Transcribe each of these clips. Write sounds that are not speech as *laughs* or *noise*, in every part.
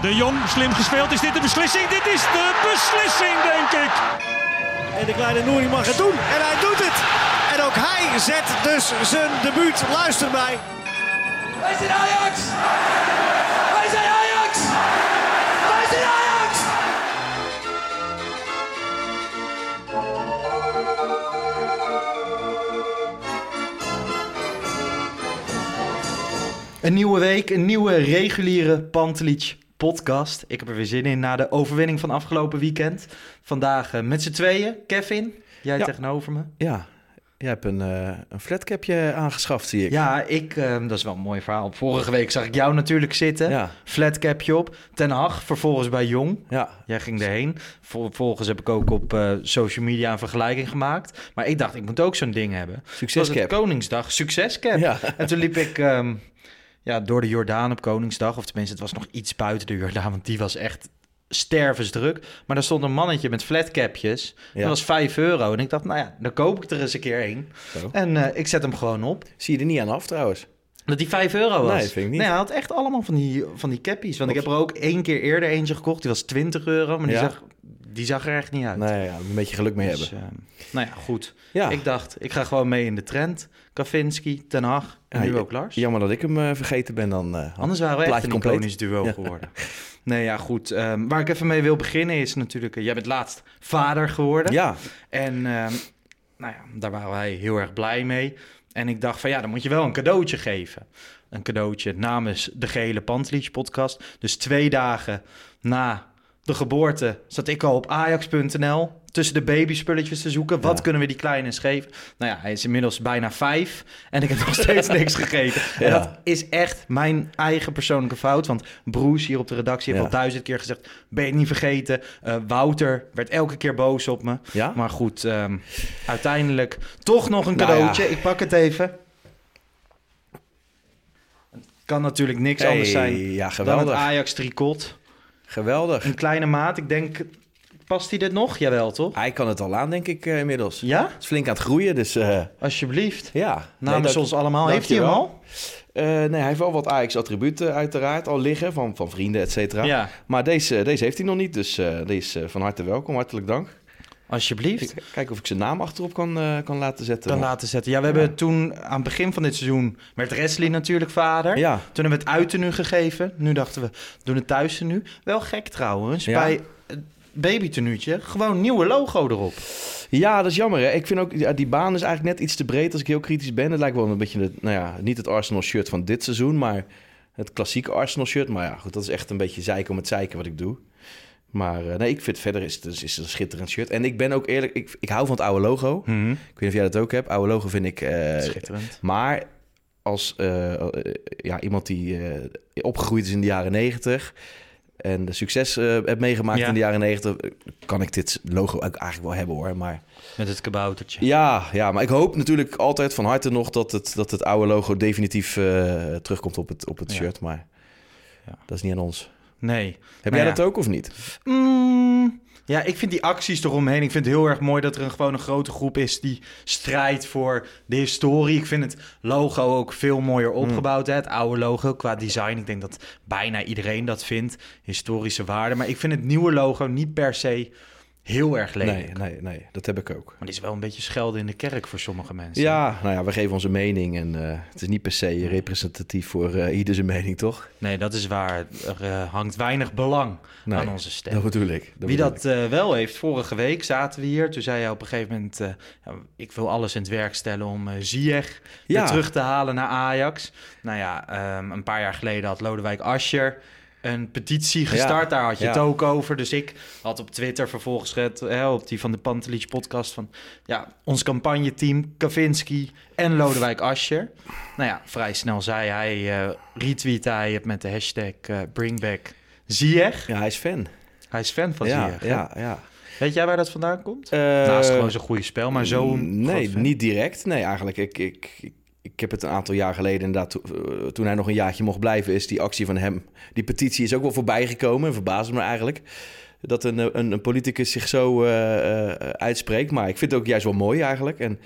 De Jong, slim gespeeld. Is dit de beslissing? Dit is de beslissing, denk ik. En de kleine Nouri mag het doen. En hij doet het. En ook hij zet dus zijn debuut. Luister mij. Wij zijn Ajax! Wij zijn Ajax! Wij zijn Ajax! Een nieuwe week, een nieuwe reguliere Pantelic podcast. Ik heb er weer zin in na de overwinning van afgelopen weekend. Vandaag eh, met z'n tweeën. Kevin, jij Ja. tegenover me. Ja, jij hebt een, eh een flatcapje aangeschaft, zie ik. Ja, ik, eh, dat is wel een mooi verhaal. Vorige week zag ik jou natuurlijk zitten. ja, Flatcapje op. Ten Hag, vervolgens bij Jong. ja. Jij ging erheen. Vervolgens heb ik ook op eh, social media een vergelijking gemaakt. Maar ik dacht, ik moet ook zo'n ding hebben. Het was het Succescap. Koningsdag, succescap. Ja. En toen liep ik ehm, ja, door de Jordaan op Koningsdag. Of tenminste, het was nog iets buiten de Jordaan, want die was echt stervensdruk. Maar daar stond een mannetje met flatcapjes. Ja. Dat was 5 euro. En ik dacht, nou ja, dan koop ik er eens een keer één. Zo. En eh, ik zet hem gewoon op. Zie je er niet aan af trouwens. Dat die 5 euro was. Nee, vind ik niet. Nee, hij had echt allemaal van die, van die cappies. Want ik heb er ook één keer eerder eentje gekocht. Die was 20 euro, maar die, Ja. zag, die zag er echt niet uit. Nee, ja, een beetje geluk mee Dus, hebben. eh, nou ja, goed. Ja, Ik dacht, ik ga gewoon mee in de trend. Kavinski, Ten Hag en Ja, nu ook Lars. jammer dat ik hem eh, vergeten ben dan. eh, Anders waren we echt een compleet. iconisch duo Ja. geworden. Nee, ja, goed. Ehm, waar ik even mee wil beginnen is natuurlijk... jij bent laatst vader geworden. Ja, En ehm, nou ja, daar waren wij heel erg blij mee. En ik dacht van ja, dan moet je wel een cadeautje geven. Een cadeautje namens de gehele Pantelic podcast. Dus twee dagen na de geboorte zat ik al op ajax.nl tussen de babyspulletjes te zoeken. Wat Ja. kunnen we die kleine geven? Nou ja, hij is inmiddels bijna vijf en ik heb nog steeds niks *laughs* gegeven. En Ja. dat is echt mijn eigen persoonlijke fout. Want Broes hier op de redactie heeft al duizend keer gezegd... ben je het niet vergeten? Eh, Wouter werd elke keer boos op me. ja. Maar goed, ehm, uiteindelijk toch nog een Nou cadeautje. Ik pak het even. Kan natuurlijk niks Hey, anders zijn Ja, dan het geweldig. Ajax tricot. Geweldig. Een kleine maat. Ik denk, past hij dit nog? Jawel, toch? Hij kan het al aan, denk ik, eh, inmiddels. Ja? Het is flink aan het groeien, dus eh, Alsjeblieft. ja. Namens Nee, ons allemaal. Heeft hij hem al? Eh, nee, hij heeft wel wat Ajax-attributen uiteraard al liggen, van, van vrienden, et cetera. Ja, Maar deze, deze heeft hij nog niet, dus deze van harte welkom. Hartelijk dank. alsjeblieft. Ik- Kijken of ik zijn naam achterop kan, kan laten zetten. Dan laten zetten. Ja, we hebben toen aan het begin van dit seizoen... werd Wesley natuurlijk vader. Ja, Toen hebben we het uittenu gegeven. Nu dachten we, doen het thuis nu. Wel gek trouwens. Ja. Bij babytenuutje gewoon nieuwe logo erop. Ja, dat is jammer. Hè? Ik vind ook, ja, die baan is eigenlijk net iets te breed als ik heel kritisch ben. Het lijkt wel een beetje, de, nou ja, niet het Arsenal shirt van dit seizoen, maar het klassieke Arsenal shirt. Maar ja, goed, dat is echt een beetje zeiken om het zeiken wat ik doe. Maar eh, nee, ik vind verder is het, is het een schitterend shirt. En ik ben ook eerlijk, ik, ik hou van het oude logo. Ik weet niet of jij dat ook hebt. Oude logo vind ik... eh, Schitterend. maar als eh, ja, iemand die opgegroeid is in de jaren negentig en de succes eh heb meegemaakt Ja. in de jaren negentig, kan ik dit logo eigenlijk wel hebben hoor. Maar Met het kaboutertje. ja, ja, maar ik hoop natuurlijk altijd van harte nog dat het, dat het oude logo definitief eh, terugkomt op het, op het Ja. shirt. Maar Ja. dat is niet aan ons. Nee. Heb Nou jij dat ook of niet? Mm, ja, ik vind die acties eromheen. Ik vind het heel erg mooi dat er een, gewoon een grote groep is die strijdt voor de historie. Ik vind het logo ook veel mooier opgebouwd. Hè? Het oude logo qua design. Ik denk dat bijna iedereen dat vindt. Historische waarde. Maar ik vind het nieuwe logo niet per se heel erg lelijk. Nee, nee, nee, dat heb ik ook. Maar dit is wel een beetje schelden in de kerk voor sommige mensen. Ja, nou ja, we geven onze mening en eh, het is niet per se representatief voor eh ieder zijn mening, toch? Nee, dat is waar. Er eh, hangt weinig belang Nee, aan onze stem. Dat bedoel ik. dat Wie bedoel dat wel heeft, vorige week zaten we hier. Toen zei hij op een gegeven moment... ik wil alles in het werk stellen om Ziyech weer terug te halen naar Ajax. Nou ja, ehm, een paar jaar geleden had Lodewijk Asscher een petitie gestart. Daar had je ja. het ook over. Dus ik had op Twitter vervolgens hè, op die van de Pantelich podcast... van ja, ons campagneteam, Kavinski en Lodewijk Asscher. Nou ja, vrij snel zei hij, eh retweet hij het met de hashtag eh, bringback Ziyech. Ja, hij is fan. Hij is fan van ja, Ziyech. hè? ja, ja. Weet jij waar dat vandaan komt? Eh, Naast gewoon zo'n goede spel, maar zo... Nee, niet direct. Nee, eigenlijk. Ik, ik, ik, ik heb het een aantal jaar geleden inderdaad... eh, toen hij nog een jaartje mocht blijven... is die actie van hem... Die petitie is ook wel voorbij gekomen. Verbaasde me eigenlijk. Dat een, een, een politicus zich zo eh, eh, uitspreekt. Maar ik vind het ook juist wel mooi eigenlijk. En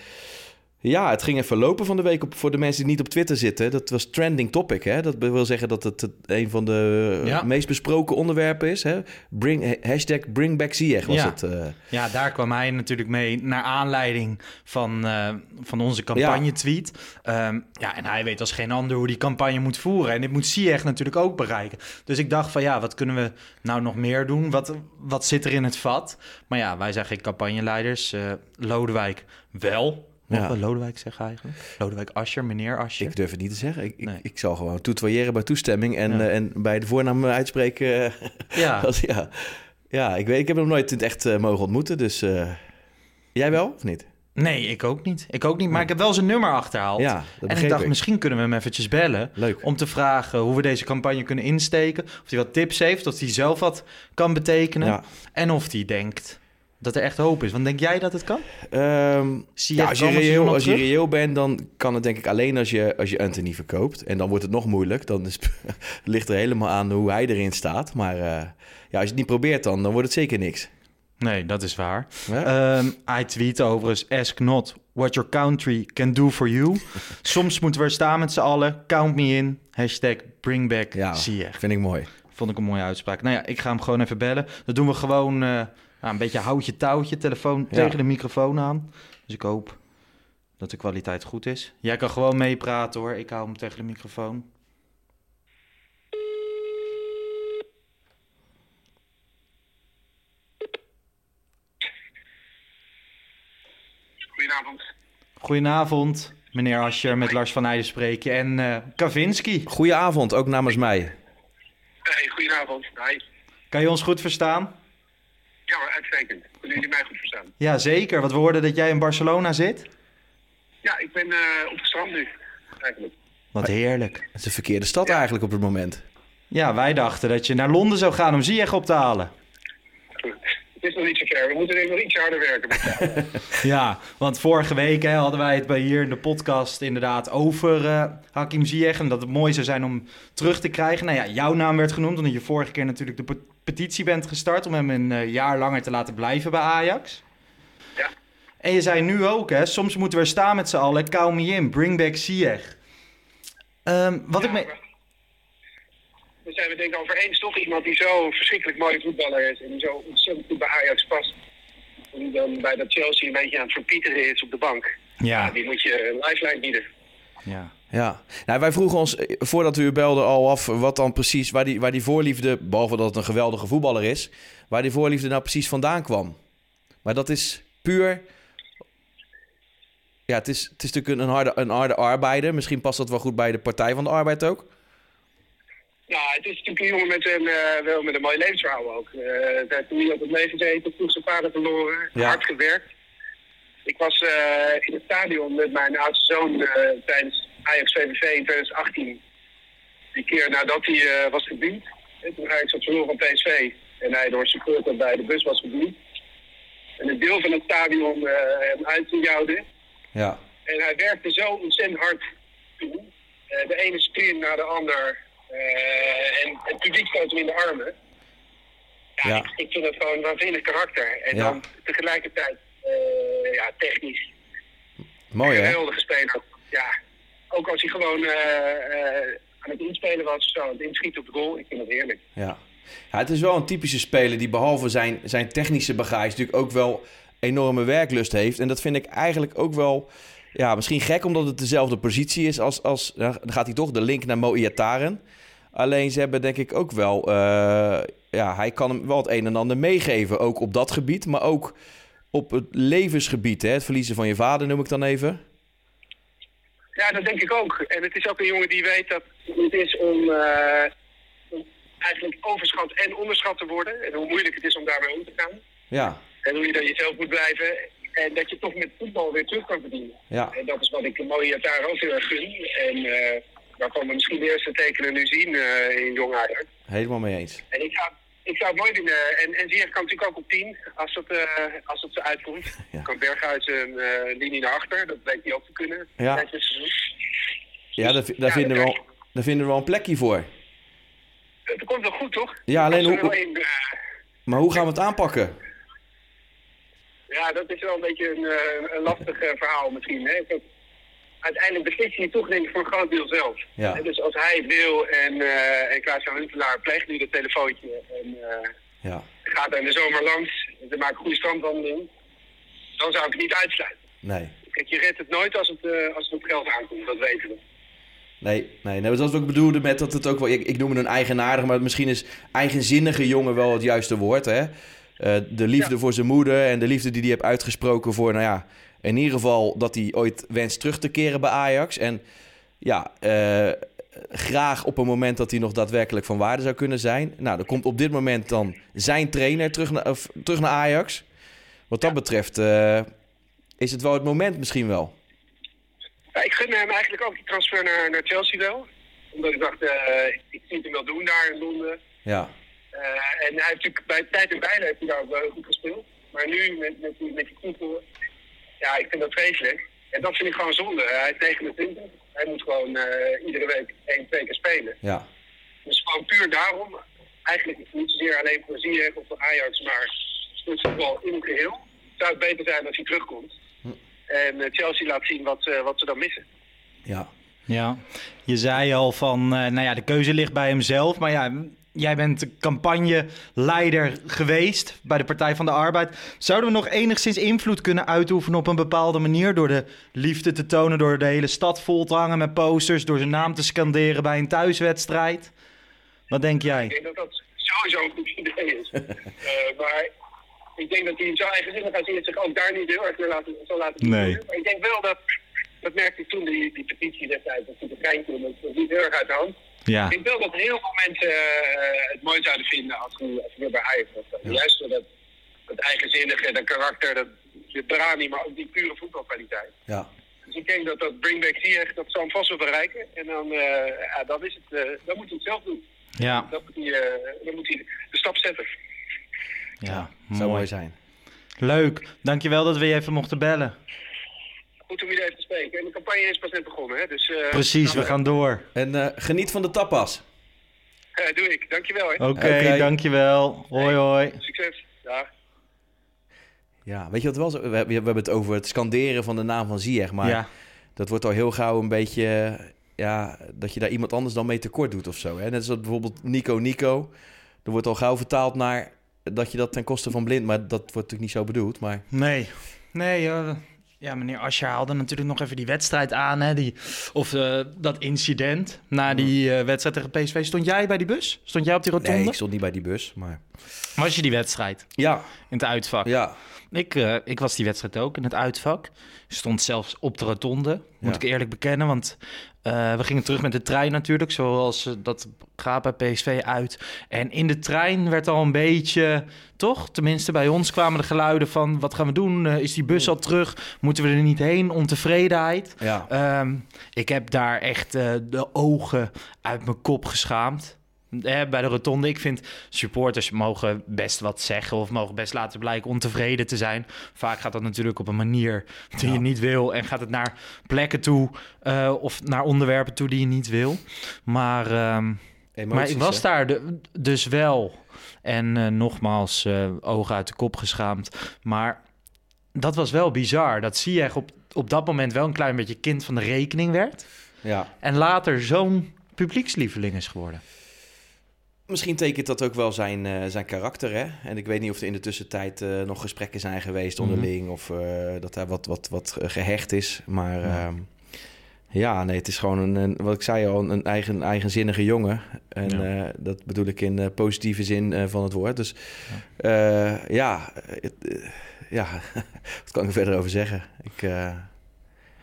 ja, het ging even lopen van de week op, voor de mensen die niet op Twitter zitten. Dat was trending topic. Hè? Dat wil zeggen dat het een van de Ja. meest besproken onderwerpen is. Hè? Bring, hashtag bring back Ziyech was Ja. het. eh. Ja, daar kwam hij natuurlijk mee naar aanleiding van, eh, van onze campagne-tweet. Ehm, ja, en hij weet als geen ander hoe die campagne moet voeren. En dit moet Ziyech natuurlijk ook bereiken. Dus ik dacht van ja, wat kunnen we nou nog meer doen? Wat, wat zit er in het vat? Maar ja, wij zijn geen campagneleiders. Eh, Lodewijk wel. Mogen Ja. Lodewijk zeggen eigenlijk? Lodewijk Ascher, meneer Ascher. Ik durf het niet te zeggen. Ik, Nee. ik, ik zal gewoon toetoyeren bij toestemming en, Ja. eh, en bij de voornaam uitspreken. Ja. *laughs* als, ja. ja, ik weet, ik heb hem nooit in het echt eh, mogen ontmoeten, dus eh, jij wel of niet? Nee, ik ook niet. Ik ook niet, maar ik heb wel zijn nummer achterhaald. Ja, dat en ik dacht, ik. misschien kunnen we hem eventjes bellen. Leuk. Om te vragen hoe we deze campagne kunnen insteken. Of hij wat tips heeft, of hij zelf wat kan betekenen. Ja. En of hij denkt dat er echt hoop is. Want denk jij dat het kan? Ehm, Zie ja, je als je, reëel, al als je terug? reëel bent, dan kan het denk ik alleen als je, als je Anthony verkoopt. En dan wordt het nog moeilijk. Dan is, *laughs* ligt er helemaal aan hoe hij erin staat. Maar eh, ja, als je het niet probeert, dan, dan wordt het zeker niks. Nee, dat is waar. Ja? Ehm, hij tweet overigens, ask not what your country can do for you. *laughs* Soms moeten we er staan met z'n allen. Count me in. Hashtag bring back ja, vind ik mooi. Vond ik een mooie uitspraak. Nou ja, ik ga hem gewoon even bellen. Dat doen we gewoon eh, nou, een beetje houtje touwtje. Telefoon Ja. tegen de microfoon aan. Dus ik hoop dat de kwaliteit goed is. Jij kan gewoon meepraten hoor. Ik hou hem tegen de microfoon. Goedenavond. Goedenavond, meneer Ascher, met Lars van Eijden spreek je. En eh Kavinski, Goedenavond, ook namens mij. Hey, goedenavond. Hi. kan je ons goed verstaan? Ja, maar uitstekend. Kunnen jullie mij goed verstaan? Ja, zeker. Want we hoorden dat jij in Barcelona zit. Ja, ik ben eh, op het strand nu. Eigenlijk. Wat heerlijk. Het is een verkeerde stad eigenlijk op het moment. Ja, wij dachten dat je naar Londen zou gaan om Ziyech op te halen. Goed. Het is nog niet zo ver. We moeten ik nog iets harder werken. met jou. *laughs* Ja, want vorige week hè, hadden wij het bij hier in de podcast inderdaad over eh, Hakim Ziyech. En dat het mooi zou zijn om terug te krijgen. Nou ja, jouw naam werd genoemd omdat je vorige keer natuurlijk de pe- petitie bent gestart... om hem een eh, jaar langer te laten blijven bij Ajax. Ja. En je zei nu ook, hè, soms moeten we staan met z'n allen. Count me in, bring back Ziyech. Ehm, wat ik me... Zijn we denk ik over eens toch iemand die zo verschrikkelijk mooi voetballer is. En die zo ontzettend goed bij Ajax past. En die dan bij dat Chelsea een beetje aan het verpieteren is op de bank. Ja, Die moet je een lifeline bieden. ja. Ja, nou, wij vroegen ons eh, voordat u belde al af wat dan precies, waar die, waar die voorliefde, behalve dat het een geweldige voetballer is, waar die voorliefde nou precies vandaan kwam. Maar dat is puur, ja, het is, het is natuurlijk een harde, een harde arbeider. Misschien past dat wel goed bij de Partij van de Arbeid ook. Nou, het is natuurlijk een jongen met een, eh, wel met een mooi levensverhaal ook. Eh Hij heeft niet op het leven gezeten, vroeg zijn vader verloren, Ja. hard gewerkt. Ik was eh, in het stadion met mijn oudste zoon tijdens Ajax VVV in 2018. Die keer nadat hij was gebied. En Toen Ajax had verloren van PSV. En hij door supporter bij de bus was gebied. En een deel van het stadion hem uitjouwde. Ja. En hij werkte zo ontzettend hard toe. De ene sprint naar de ander. Eh, en het publiek stoot hem in de armen. Ja, Ja. Ik, ik vind het gewoon een waanzinnig karakter. En Ja. dan tegelijkertijd eh, ja, technisch. Mooi een hè? geweldige speler. Ja, ook als hij gewoon eh, aan het inspelen was, zo, het inschieten op de goal. Ik vind het heerlijk. Ja. Ja, het is wel een typische speler die behalve zijn, zijn technische bagage natuurlijk ook wel enorme werklust heeft. En dat vind ik eigenlijk ook wel ja, misschien gek omdat het dezelfde positie is als... als dan gaat hij toch de link naar Mo Iataren. Alleen ze hebben denk ik ook wel... eh, ja, hij kan hem wel het een en ander meegeven. Ook op dat gebied, maar ook op het levensgebied. Hè? Het verliezen van je vader noem ik dan even. Ja, dat denk ik ook. En het is ook een jongen die weet dat het is om, eh, om eigenlijk overschat en onderschat te worden. En hoe moeilijk het is om daarmee om te gaan. Ja, En hoe je dan jezelf moet blijven. En dat je toch met voetbal weer terug kan verdienen. ja, En dat is wat ik de mooie daar ook heel erg gun. En eh waarvan we misschien de eerste tekenen nu zien eh, in Jong Ajax. helemaal mee eens. En ik zou, ik zou het mooi vinden. En, en Ziyech kan natuurlijk ook op 10, als het, eh, als het zo uitkomt. *laughs* Ja. Kan Berghuis een eh, linie naar achter, dat weet hij ook te kunnen. Ja. Ja, daar, daar, Ja, vinden, we dat wel, daar vinden we wel een plekje voor. Het komt wel goed, toch? Ja, alleen hoe- Maar hoe gaan we het aanpakken? Ja, dat is wel een beetje een, een lastig verhaal misschien. Hè? Uiteindelijk beslist hij toch denk ik voor een groot deel zelf. Ja. Dus als hij wil en, eh en Klaas-Jan Huntelaar pleegt nu dat telefoontje en eh, Ja, gaat er in de zomer langs, ze maken een goede strandwandeling, dan zou ik het niet uitsluiten. nee. Kijk, je redt het nooit als het, eh, als het op geld aankomt, dat weten we. Nee, nee, nee, dat is wat ik bedoelde met dat het ook wel... Ik, ik noem het een eigenaardig, maar misschien is eigenzinnige jongen wel het juiste woord, hè? De liefde voor zijn moeder en de liefde die hij heeft uitgesproken voor, nou ja... In ieder geval dat hij ooit wenst terug te keren bij Ajax. En ja, eh, graag op een moment dat hij nog daadwerkelijk van waarde zou kunnen zijn. Nou, dan komt op dit moment dan zijn trainer terug naar, of, terug naar Ajax. Wat dat betreft eh, is het wel het moment misschien wel. Ja, ik gun hem eigenlijk ook die transfer naar, naar Chelsea wel. Omdat ik dacht, eh, ik zie het hem wel doen daar in Londen. Ja, en hij heeft natuurlijk bij tijd en bijna heeft hij daar ook wel goed gespeeld. Maar nu met, met, die, met die titel, ja, ik vind dat vreselijk. En dat vind ik gewoon zonde. Hij is 29. Hij moet gewoon eh, iedere week één, twee keer spelen. ja, Dus gewoon puur daarom, eigenlijk niet zozeer alleen voor Ziyech of voor Ajax, maar voor het voetbal in het geheel, zou het beter zijn als hij terugkomt. En eh, Chelsea laat zien wat, eh, wat ze dan missen. ja. Ja, je zei al van, eh, nou ja, de keuze ligt bij hemzelf. Maar ja, jij bent campagneleider geweest bij de Partij van de Arbeid. Zouden we nog enigszins invloed kunnen uitoefenen op een bepaalde manier? Door de liefde te tonen, door de hele stad vol te hangen met posters, door zijn naam te scanderen bij een thuiswedstrijd? Wat denk Ik jij? denk dat dat sowieso een goed idee is. *laughs* Eh, maar ik denk dat hij eigenzinnig gaat zien dat zich ook daar niet heel erg laten, zal laten Nee. beïnvloeden. Maar ik denk wel dat, dat merkte ik toen die, die petitie destijds, dat die treintje, dat dat liep heel erg uit de hand. Ja, Ik denk wel dat heel veel mensen eh, het mooi zouden vinden als weer bij Ajax was. Juist door dat, dat eigenzinnige, dat karakter, dat, de brani, maar ook die pure voetbalkwaliteit. ja. Dus ik denk dat dat Bring Back Ziyech, dat zal hem vast wel bereiken. En dan, eh, ja, dan, is het, eh, dan moet hij het zelf doen. ja, Dan moet hij, eh, dan moet hij de stap zetten. ja. Zou mooi zijn. Leuk, dankjewel dat we je even mochten bellen. Goed om jullie even spreken. En de campagne is pas net begonnen, hè? Dus, eh, Precies, we nou, gaan door. En eh, geniet van de tapas. eh, doe ik. Dankjewel, hè. Oké, Oké. dankjewel. Hoi, hoi. Succes. Dag. Ja, weet je wat wel zo... We, we hebben het over het scanderen van de naam van Ziyech, maar Ja. dat wordt al heel gauw een beetje... Ja, dat je daar iemand anders dan mee tekort doet of zo. Hè? Net zoals bijvoorbeeld Nico Nico. Er wordt al gauw vertaald naar dat je dat ten koste van blind... Maar dat wordt natuurlijk niet zo bedoeld, maar... Nee, nee. eh, ja, meneer Ascher haalde natuurlijk nog even die wedstrijd aan. Hè, die, of eh, dat incident na die eh, wedstrijd tegen PSV. Stond jij bij die bus? Stond jij op die rotonde? Nee, ik stond niet bij die bus, maar... Was je die wedstrijd Ja, in het uitvak? ja, Ik, eh, ik was die wedstrijd ook in het uitvak. Stond zelfs op de rotonde, moet Ja. ik eerlijk bekennen. Want eh, we gingen terug met de trein natuurlijk, zoals eh, dat gaat bij PSV uit. En in de trein werd al een beetje, toch? Tenminste, bij ons kwamen de geluiden van... wat gaan we doen? Eh, is die bus al terug? Moeten we er niet heen? Ontevredenheid. ja. Ehm, ik heb daar echt de ogen uit mijn kop geschaamd. Eh, bij de rotonde. Ik vind supporters mogen best wat zeggen of mogen best laten blijken ontevreden te zijn. Vaak gaat dat natuurlijk op een manier die je niet wil en gaat het naar plekken toe eh, of naar onderwerpen toe die je niet wil. Maar, ehm, maar ik was hè? daar de- dus wel. En eh, nogmaals, eh, ogen uit de kop geschaamd. Maar dat was wel bizar. Dat zie je op, op dat moment wel een klein beetje kind van de rekening werd. Ja. En later zo'n publiekslieveling is geworden. Misschien tekent dat ook wel zijn, eh, zijn karakter. Hè? En ik weet niet of er in de tussentijd eh, nog gesprekken zijn geweest Mhm. onderling. Of eh, dat hij wat, wat, wat gehecht is. Maar Ja. ja, ja nee, het is gewoon een, een- wat ik zei al, een eigen, eigenzinnige jongen. En Ja. dat bedoel ik in positieve zin van het woord. Dus ja, ja, het, ja *laughs* wat kan ik er verder over zeggen? Ik,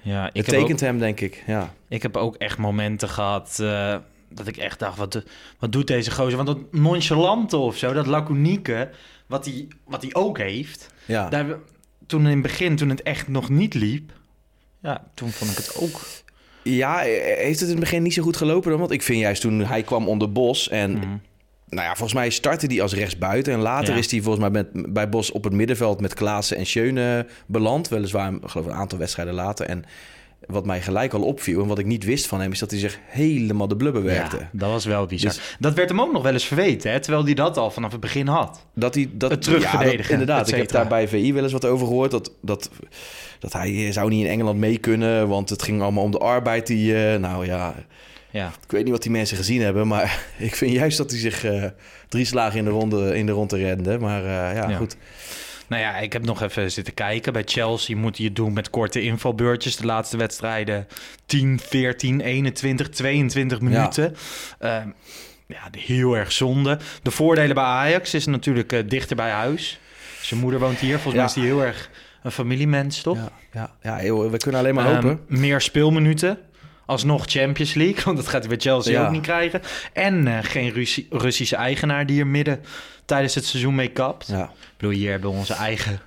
Ja, ik het tekent ook- hem, denk ik. Ja. Ik heb ook echt momenten gehad eh, dat ik echt dacht, wat, wat doet deze gozer? Want dat nonchalante of zo, dat laconieke, wat hij wat hij ook heeft. Ja. Daar, toen in het begin, toen het echt nog niet liep, ja, toen vond ik het ook... Ja, heeft het in het begin niet zo goed gelopen dan? Want ik vind juist toen hij kwam onder Bos en... Nou ja, volgens mij startte hij als rechtsbuiten. En later Ja. is hij volgens mij met, bij Bos op het middenveld met Klaassen en Schöne beland. Weliswaar, ik geloof een aantal wedstrijden later. En wat mij gelijk al opviel en wat ik niet wist van hem... is dat hij zich helemaal de blubber werkte. Ja, dat was wel bizar. Dus- dat werd hem ook nog wel eens verweten, hè, terwijl hij dat al vanaf het begin had. Dat hij dat, Het terugverdedigen, ja, dat- inderdaad, ik heb daar bij VI wel eens wat over gehoord. Dat, dat, dat hij zou niet in Engeland mee kunnen, want het ging allemaal om de arbeid die... eh, nou ja, Ja. ik weet niet wat die mensen gezien hebben, maar *laughs* ik vind juist dat hij zich eh, drie slagen in de ronde, in de ronde rende. Maar eh, ja, Ja. goed. Nou ja, ik heb nog even zitten kijken. Bij Chelsea moet hij het doen met korte invalbeurtjes. De laatste wedstrijden 10, 14, 21, 22 minuten. Ja, ja heel erg zonde. De voordelen bij Ajax is natuurlijk eh, dichter bij huis. Zijn moeder woont hier. Volgens Ja. mij is hij heel erg een familiemens, toch? Ja, ja, we kunnen alleen maar Ehm, hopen. meer speelminuten. Alsnog Champions League, *laughs* want dat gaat hij bij Chelsea Ja. ook niet krijgen. En eh, geen Russi- Russische eigenaar die er midden tijdens het seizoen mee kapt. Ja. Ik bedoel, hier hebben we onze eigen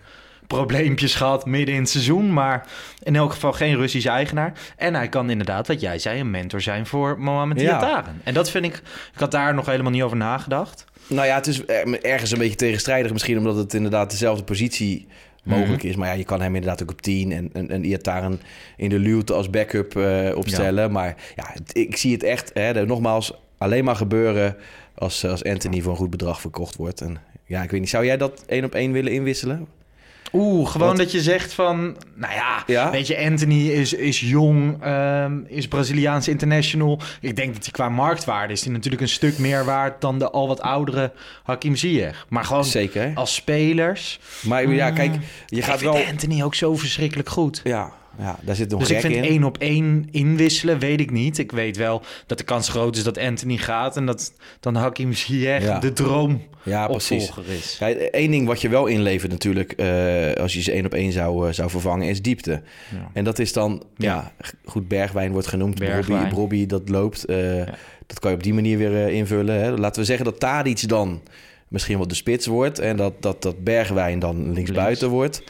probleempjes gehad midden in het seizoen. Maar in elk geval geen Russische eigenaar. En hij kan inderdaad, wat jij zei, een mentor zijn voor Mohamed Ja. Iataren. En dat vind ik... Ik had daar nog helemaal niet over nagedacht. Nou ja, het is er- ergens een beetje tegenstrijdig misschien... omdat het inderdaad dezelfde positie mogelijk is. Maar ja, je kan hem inderdaad ook op 10 en, en, en Iataren in de luwte als backup eh, opstellen. Maar ja, ik zie het echt, hè, nogmaals, alleen maar gebeuren... Als, als Anthony voor een goed bedrag verkocht wordt. En ja, ik weet niet, zou jij dat één op één willen inwisselen? Oeh, gewoon Wat? dat je zegt van... Nou ja, Ja? weet je, Anthony is, is jong, ehm, is Braziliaans international. Ik denk dat hij qua marktwaarde is die natuurlijk een stuk meer waard... dan de al wat oudere Hakim Ziyech. Maar gewoon Zeker, als spelers... Maar ja, kijk, je ik gaat wel... Anthony ook zo verschrikkelijk goed. Ja, ja, daar zit nog Dus ik vind in. één op één inwisselen, weet ik niet. Ik weet wel dat de kans groot is dat Anthony gaat... en dat dan Hakim Ziyech *laughs* Ja. de droom Ja, precies. is. Kijk, één ding wat je wel inlevert natuurlijk, eh, als je ze één op één zou, eh, zou vervangen, is diepte. Ja. En dat is dan, ja, goed, Bergwijn wordt genoemd. Bergwijn. Robbie, Robbie, dat loopt. eh, Dat kan je op die manier weer invullen. Hè. Laten we zeggen dat Tadic dan misschien wel de spits wordt. En dat, dat, dat Bergwijn dan linksbuiten wordt.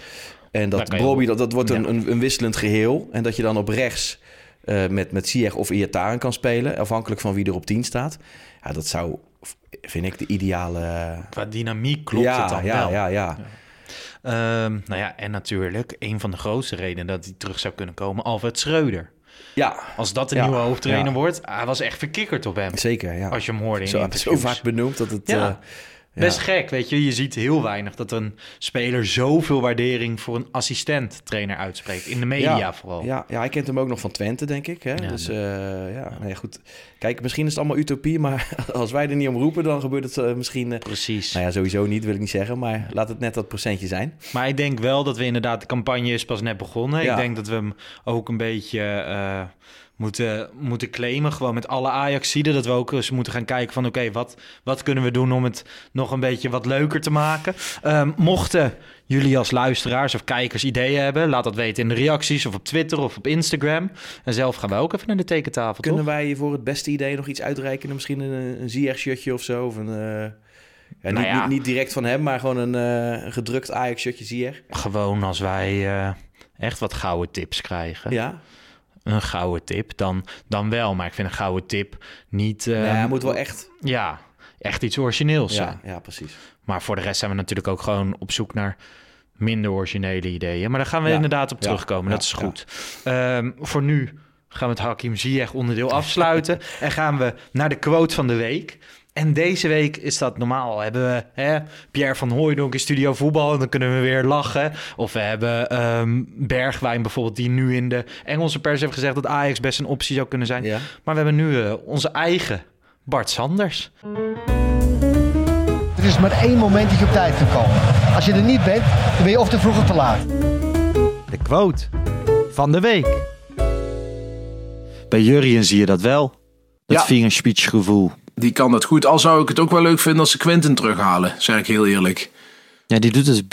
En dat wel- dat, dat wordt Ja. een, een, een wisselend geheel. En dat je dan op rechts eh, met, met Ziyech of Iataren kan spelen. Afhankelijk van wie er op 10 staat. Ja, dat zou, vind ik, de ideale... Qua dynamiek klopt ja, het dan ja, wel. Ja, ja, Ehm, nou ja, en natuurlijk, een van de grootste redenen dat hij terug zou kunnen komen, Alfred Schreuder. ja. Als dat de Ja, nieuwe hoofdtrainer ja. wordt, hij was echt verkikkerd op hem. Zeker, ja. Als je hem hoorde in zo, zo vaak benoemd dat het... Ja. eh, Best gek, weet je. Je ziet heel weinig dat een speler zoveel waardering voor een assistent-trainer uitspreekt. In de media ja, vooral. Ja, ja, hij kent hem ook nog van Twente, denk ik. Hè? Ja, dus eh, ja, nee, goed. Kijk, misschien is het allemaal utopie, maar *laughs* als wij er niet om roepen, dan gebeurt het eh, misschien... eh, Precies. nou ja, sowieso niet, wil ik niet zeggen, maar laat het net dat procentje zijn. Maar ik denk wel dat we inderdaad, de campagne is pas net begonnen. Ja. Ik denk dat we hem ook een beetje eh, moeten, moeten claimen. Gewoon met alle Ajaxiden. Dat we ook eens moeten gaan kijken van oké, wat, wat kunnen we doen om het nog een beetje wat leuker te maken. Ehm, mochten jullie als luisteraars of kijkers ideeën hebben, laat dat weten in de reacties of op Twitter of op Instagram. En zelf gaan wij ook even naar de tekentafel, Kunnen toch? wij voor het beste idee nog iets uitreiken? Misschien een, een Ziyech-shirtje of zo? Of een, eh, ja, niet, Nou ja. Niet, niet direct van hem, maar gewoon een, eh, een gedrukt Ajax-shirtje Ziyech. Gewoon als wij eh, echt wat gouden tips krijgen. Ja, Een gouden tip, dan, dan wel. Maar ik vind een gouden tip niet... nee, hij moet wel echt... Ja, echt iets origineels zijn. Ja, ja, precies. Maar voor de rest zijn we natuurlijk ook gewoon op zoek naar minder originele ideeën. Maar daar gaan we Ja, inderdaad op terugkomen. ja, dat is goed. Ehm, voor nu gaan we het Hakim Ziyech onderdeel *laughs* afsluiten. en gaan we naar de quote van de week. En deze week is dat normaal. Hebben we hè, Pierre van Hooijdonk in Studio Voetbal... en dan kunnen we weer lachen. Of we hebben ehm, Bergwijn bijvoorbeeld... die nu in de Engelse pers heeft gezegd... dat Ajax best een optie zou kunnen zijn. Maar we hebben nu eh, onze eigen Bart Sanders. Is maar één moment dat je op tijd kan komen. Als je er niet bent, dan ben je of te vroeg of te laat. De quote van de week. Bij Jurien zie je dat wel. Dat Ja. vingerspitsengevoel. Die kan dat goed. Al zou ik het ook wel leuk vinden als ze Quinten terughalen, zeg ik heel eerlijk. Ja, die doet het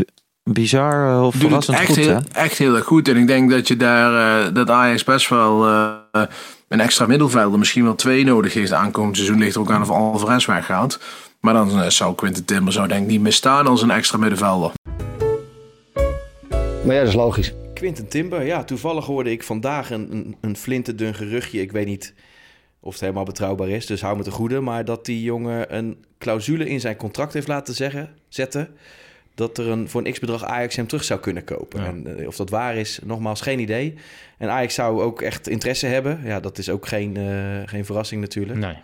bizar eh, of Doet het verrassend echt, goed, heel, hè? echt heel erg goed. En ik denk dat je daar, eh, dat Ajax best wel eh, een extra middenvelder, misschien wel twee nodig heeft aankomend seizoen. Ligt er ook aan of Alvarez weggaat. Maar dan eh, zou Quinten Timber zou denk ik niet misstaan als een extra middenvelder. Maar ja, dat is logisch. Quinten Timber, ja, toevallig hoorde ik vandaag een, een, een flinterdun geruchtje. Ik weet niet of het helemaal betrouwbaar is, dus hou me te goede. Maar dat die jongen een clausule in zijn contract heeft laten zeggen, zetten... dat er een, voor een x-bedrag Ajax hem terug zou kunnen kopen. En eh, of dat waar is, nogmaals geen idee. En Ajax zou ook echt interesse hebben. Ja, dat is ook geen, eh, geen verrassing natuurlijk. Nee.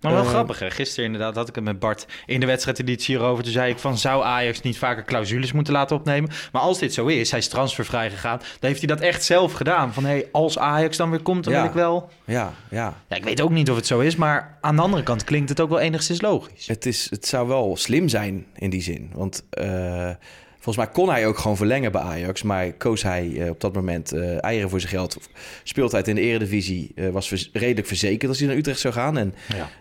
Maar wel Eh, grappig, hè? Gisteren inderdaad had ik het met Bart in de wedstrijdeditie hierover. Toen zei ik van, zou Ajax niet vaker clausules moeten laten opnemen? Maar als dit zo is, hij is transfervrij gegaan... dan heeft hij dat echt zelf gedaan. Van, hé, hey, als Ajax dan weer komt, dan Ja. wil ik wel... Ja, ja. Ja, ik weet ook niet of het zo is, maar aan de andere kant klinkt het ook wel enigszins logisch. Het, is, het zou wel slim zijn in die zin. Want eh, volgens mij kon hij ook gewoon verlengen bij Ajax. Maar koos hij eh, op dat moment eh, eieren voor zijn geld. Speeltijd in de eredivisie eh, was vers- redelijk verzekerd als hij naar Utrecht zou gaan. En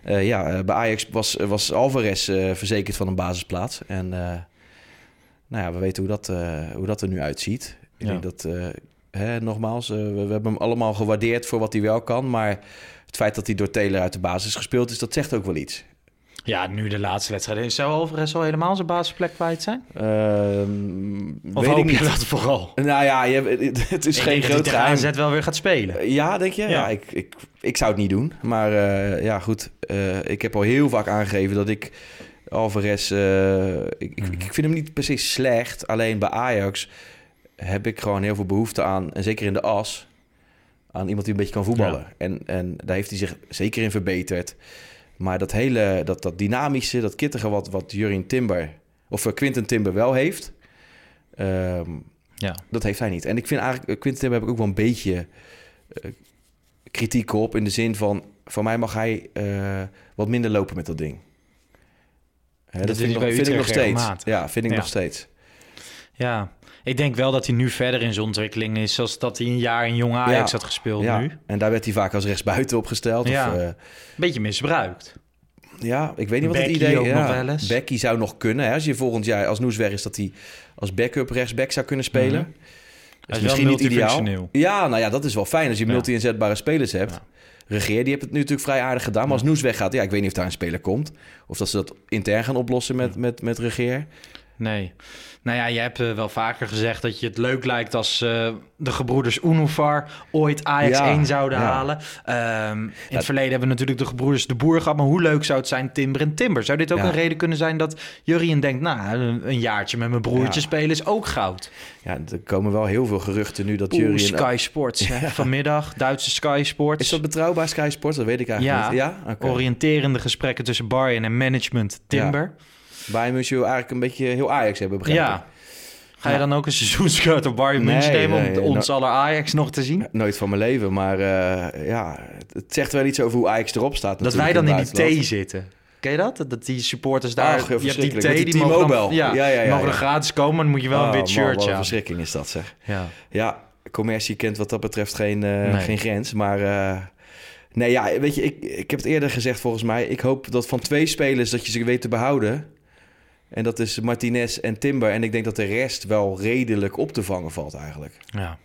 Ja. ja, bij Ajax was, was Alvarez verzekerd van een basisplaats. En nou ja, we weten hoe dat, hoe dat er nu uitziet. Ik Ja. denk dat, hè, nogmaals, we, we hebben hem allemaal gewaardeerd voor wat hij wel kan. Maar het feit dat hij door Taylor uit de basis gespeeld is, dat zegt ook wel iets. Ja, nu de laatste wedstrijd. Zou Alvarez al helemaal zijn basisplek kwijt zijn? Ehm Of weet ik niet. dat vooral? Nou ja, je, het is Ik geen groot geheim. AZ wel weer gaat spelen. Ja, denk je? Ja, Ja. ik, ik, ik zou het niet doen. Maar eh, ja, goed. eh, ik heb al heel vaak aangegeven dat ik Alvarez... eh, ik, ik, ik vind hem niet per se slecht. Alleen bij Ajax heb ik gewoon heel veel behoefte aan... en zeker in de as... aan iemand die een beetje kan voetballen. Ja. En, en daar heeft hij zich zeker in verbeterd. Maar dat hele, dat, dat dynamische, dat kittige wat, wat Jurien Timber... of eh, Quinten Timber wel heeft... ehm, Ja. dat heeft hij niet. En ik vind eigenlijk, eh, Quinten Timber heb ik ook wel een beetje eh, kritiek op. In de zin van, van mij mag hij wat minder lopen met dat ding. Hè, Dat vind, ik nog, bij vind ik nog Utrecht steeds. Ja, vind ik Ja. nog steeds. Ja, ik denk wel dat hij nu verder in zijn ontwikkeling is... zoals dat hij een jaar in Jong Ajax Ja. had gespeeld ja. nu. En daar werd hij vaak als rechtsbuiten opgesteld. Ja. Of, eh, Beetje misbruikt. ja, ik weet niet wat Becky het idee is. eens. Becky zou nog kunnen. Hè? Als je volgend jaar als Noes weg is, dat hij als backup rechtsback zou kunnen spelen. Mhm. Dat is misschien niet ideaal. Ja, nou ja, dat is wel fijn als je Ja. multi-inzetbare spelers hebt. Ja. Regeer, die heeft het nu natuurlijk vrij aardig gedaan. Maar als Noes weggaat, ja, ik weet niet of daar een speler komt. Of dat ze dat intern gaan oplossen met, met, met Regeer. Nee. Nou ja, je hebt eh, wel vaker gezegd dat je het leuk lijkt als eh, de gebroeders Unifar ooit Ajax Ja, 1 zouden ja. halen. Ehm, in het verleden hebben we natuurlijk de gebroeders De Boer gehad. Maar hoe leuk zou het zijn, Timber en Timber? Zou dit ook Ja. een reden kunnen zijn dat Jurien denkt... nou, een, een jaartje met mijn broertje spelen is ook goud. Ja, er komen wel heel veel geruchten nu dat Oeh, Jurien... Sky Sports. hè, *laughs* Vanmiddag, Duitse Sky Sports. Is dat betrouwbaar, Sky Sports? Dat weet ik eigenlijk ja, niet. Ja? Oké. oriënterende gesprekken tussen Bayern en management Timber. Bayern München wil eigenlijk een beetje heel Ajax hebben, begrijp ik. Ja. Ga je dan ook een *laughs* seizoenskaart op Bayern Nee, nemen om nee, ons aller Ajax nog te zien? Nooit van mijn leven, maar eh, ja, het zegt wel iets over hoe Ajax erop staat Dat wij dan in die buitenland. zitten. Ken je dat? Dat die supporters daar... Ach, je hebt die Met die, die mogen dan, ja, Ja, ja, ja, mogen er gratis komen, dan moet je wel een Oh, wit shirtje wat aan. verschrikking is dat, zeg. Ja. Ja, commercie kent wat dat betreft geen, eh, Nee. geen grens. Maar eh, nee, ja, weet je, ik, ik heb het eerder gezegd volgens mij. Ik hoop dat van twee spelers dat je ze weet te behouden. En dat is Martinez en Timber. En ik denk dat de rest wel redelijk op te vangen valt eigenlijk. Ja.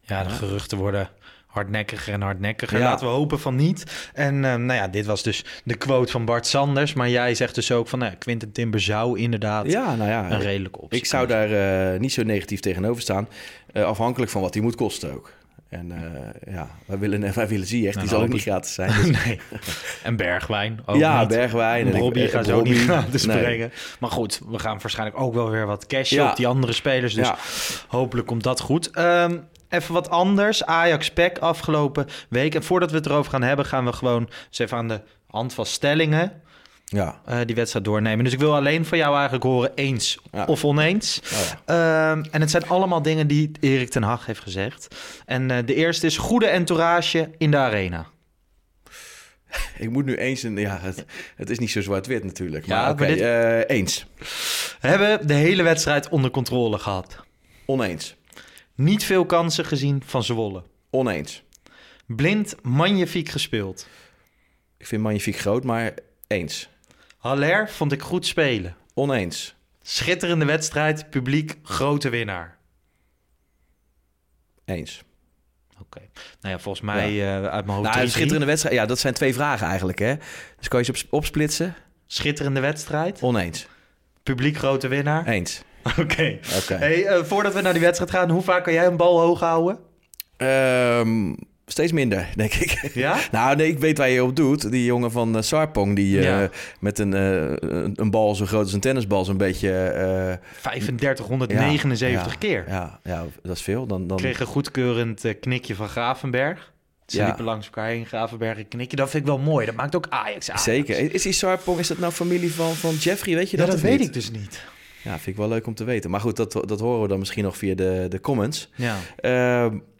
ja, de geruchten worden hardnekkiger en hardnekkiger. Ja. Laten we hopen van niet. En eh, nou ja, dit was dus de quote van Bart Sanders. Maar jij zegt dus ook van, nou, Quinten Timber zou inderdaad Ja, nou ja. een redelijke optie Ik zou daar eh, niet zo negatief tegenover staan. Eh, afhankelijk van wat die moet kosten ook. En eh, ja, wij willen, *laughs* wij willen Ziyech. Nou, die zal ook niet gratis zijn. *laughs* dus- nee. En Bergwijn ook Ja, niet. Bergwijn en Robbie eh, gaat zo ook niet gratis Nee. brengen. Maar goed, we gaan waarschijnlijk ook wel weer wat cashen Ja. op die andere spelers. Dus Ja. hopelijk komt dat goed. Ehm, even wat anders. Ajax PEC afgelopen week. En voordat we het erover gaan hebben, gaan we gewoon eens even aan de hand van stellingen Ja. eh, die wedstrijd doornemen. Dus ik wil alleen van jou eigenlijk horen eens Ja. of oneens. Oh ja. Ehm, en het zijn allemaal dingen die Erik ten Hag heeft gezegd. En eh, de eerste is goede entourage in de arena. *laughs* Ik moet nu eens... Een, ja, het, het is niet zo zwart-wit natuurlijk. Ja, Maar oké, dit- eh, eens. Hebben de hele wedstrijd onder controle gehad. Oneens. Niet veel kansen gezien van Zwolle. Oneens. Blind magnifiek gespeeld. Ik vind Magnifiek groot, maar eens. Haller vond ik goed spelen. Oneens. Schitterende wedstrijd, publiek, grote winnaar. Eens. Oké. Nou ja, volgens mij eh, uit mijn hoofd Nou, een 3-3. schitterende wedstrijd. Ja, dat zijn twee vragen eigenlijk, hè? Dus kan je ze op, opsplitsen? Schitterende wedstrijd. Oneens. Publiek, grote winnaar. Eens. *laughs* Oké. Hey, eh, voordat we naar die wedstrijd gaan, hoe vaak kan jij een bal hoog houden? Ehm, steeds minder, denk ik. Ja? *laughs* nou, nee, ik weet waar je op doet. Die jongen van eh, Sarpong, die eh, met een, eh, een, een bal zo groot als een tennisbal, zo'n beetje... eh, 3579 ja, keer. Ja, ja, dat is veel. Dan, dan... Kreeg een goedkeurend knikje van Gravenberg. Ze Ja. liepen langs elkaar heen, Gravenberg een knikje. Dat vind ik wel mooi. Dat maakt ook Ajax aan. Zeker. Is die Sarpong, is dat nou familie van, van Jeffrey? Weet je Ja, dat dat weet niet? ik dus niet. Ja, vind ik wel leuk om te weten. Maar goed, dat, dat horen we dan misschien nog via de, de comments. Ja.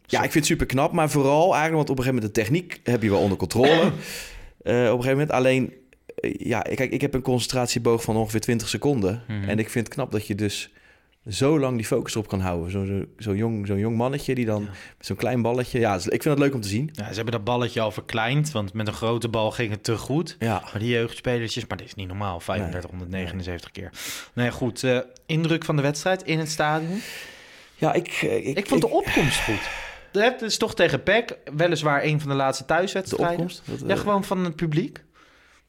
Ja, ik vind het super knap, maar vooral eigenlijk, want op een gegeven moment de techniek heb je wel onder controle. *clears throat* Eh, op een gegeven moment alleen, eh, ja, kijk, ik heb een concentratieboog van ongeveer 20 seconden. Mhm. En ik vind het knap dat je dus zo lang die focus erop kan houden. Zo'n zo, zo jong, zo'n jong mannetje die dan met zo'n klein balletje. Ja, ik vind het leuk om te zien. Ja, ze hebben dat balletje al verkleind, want met een grote bal ging het te goed. Ja. Maar die jeugdspelertjes, maar dit is niet normaal, 3579 keer. Nee, goed. eh, indruk van de wedstrijd in het stadion? Ja, ik... Ik, vond de opkomst goed. Het is toch tegen PEC, weliswaar een van de laatste thuiswedstrijden. De opkomst? Ja, eh, gewoon van het publiek.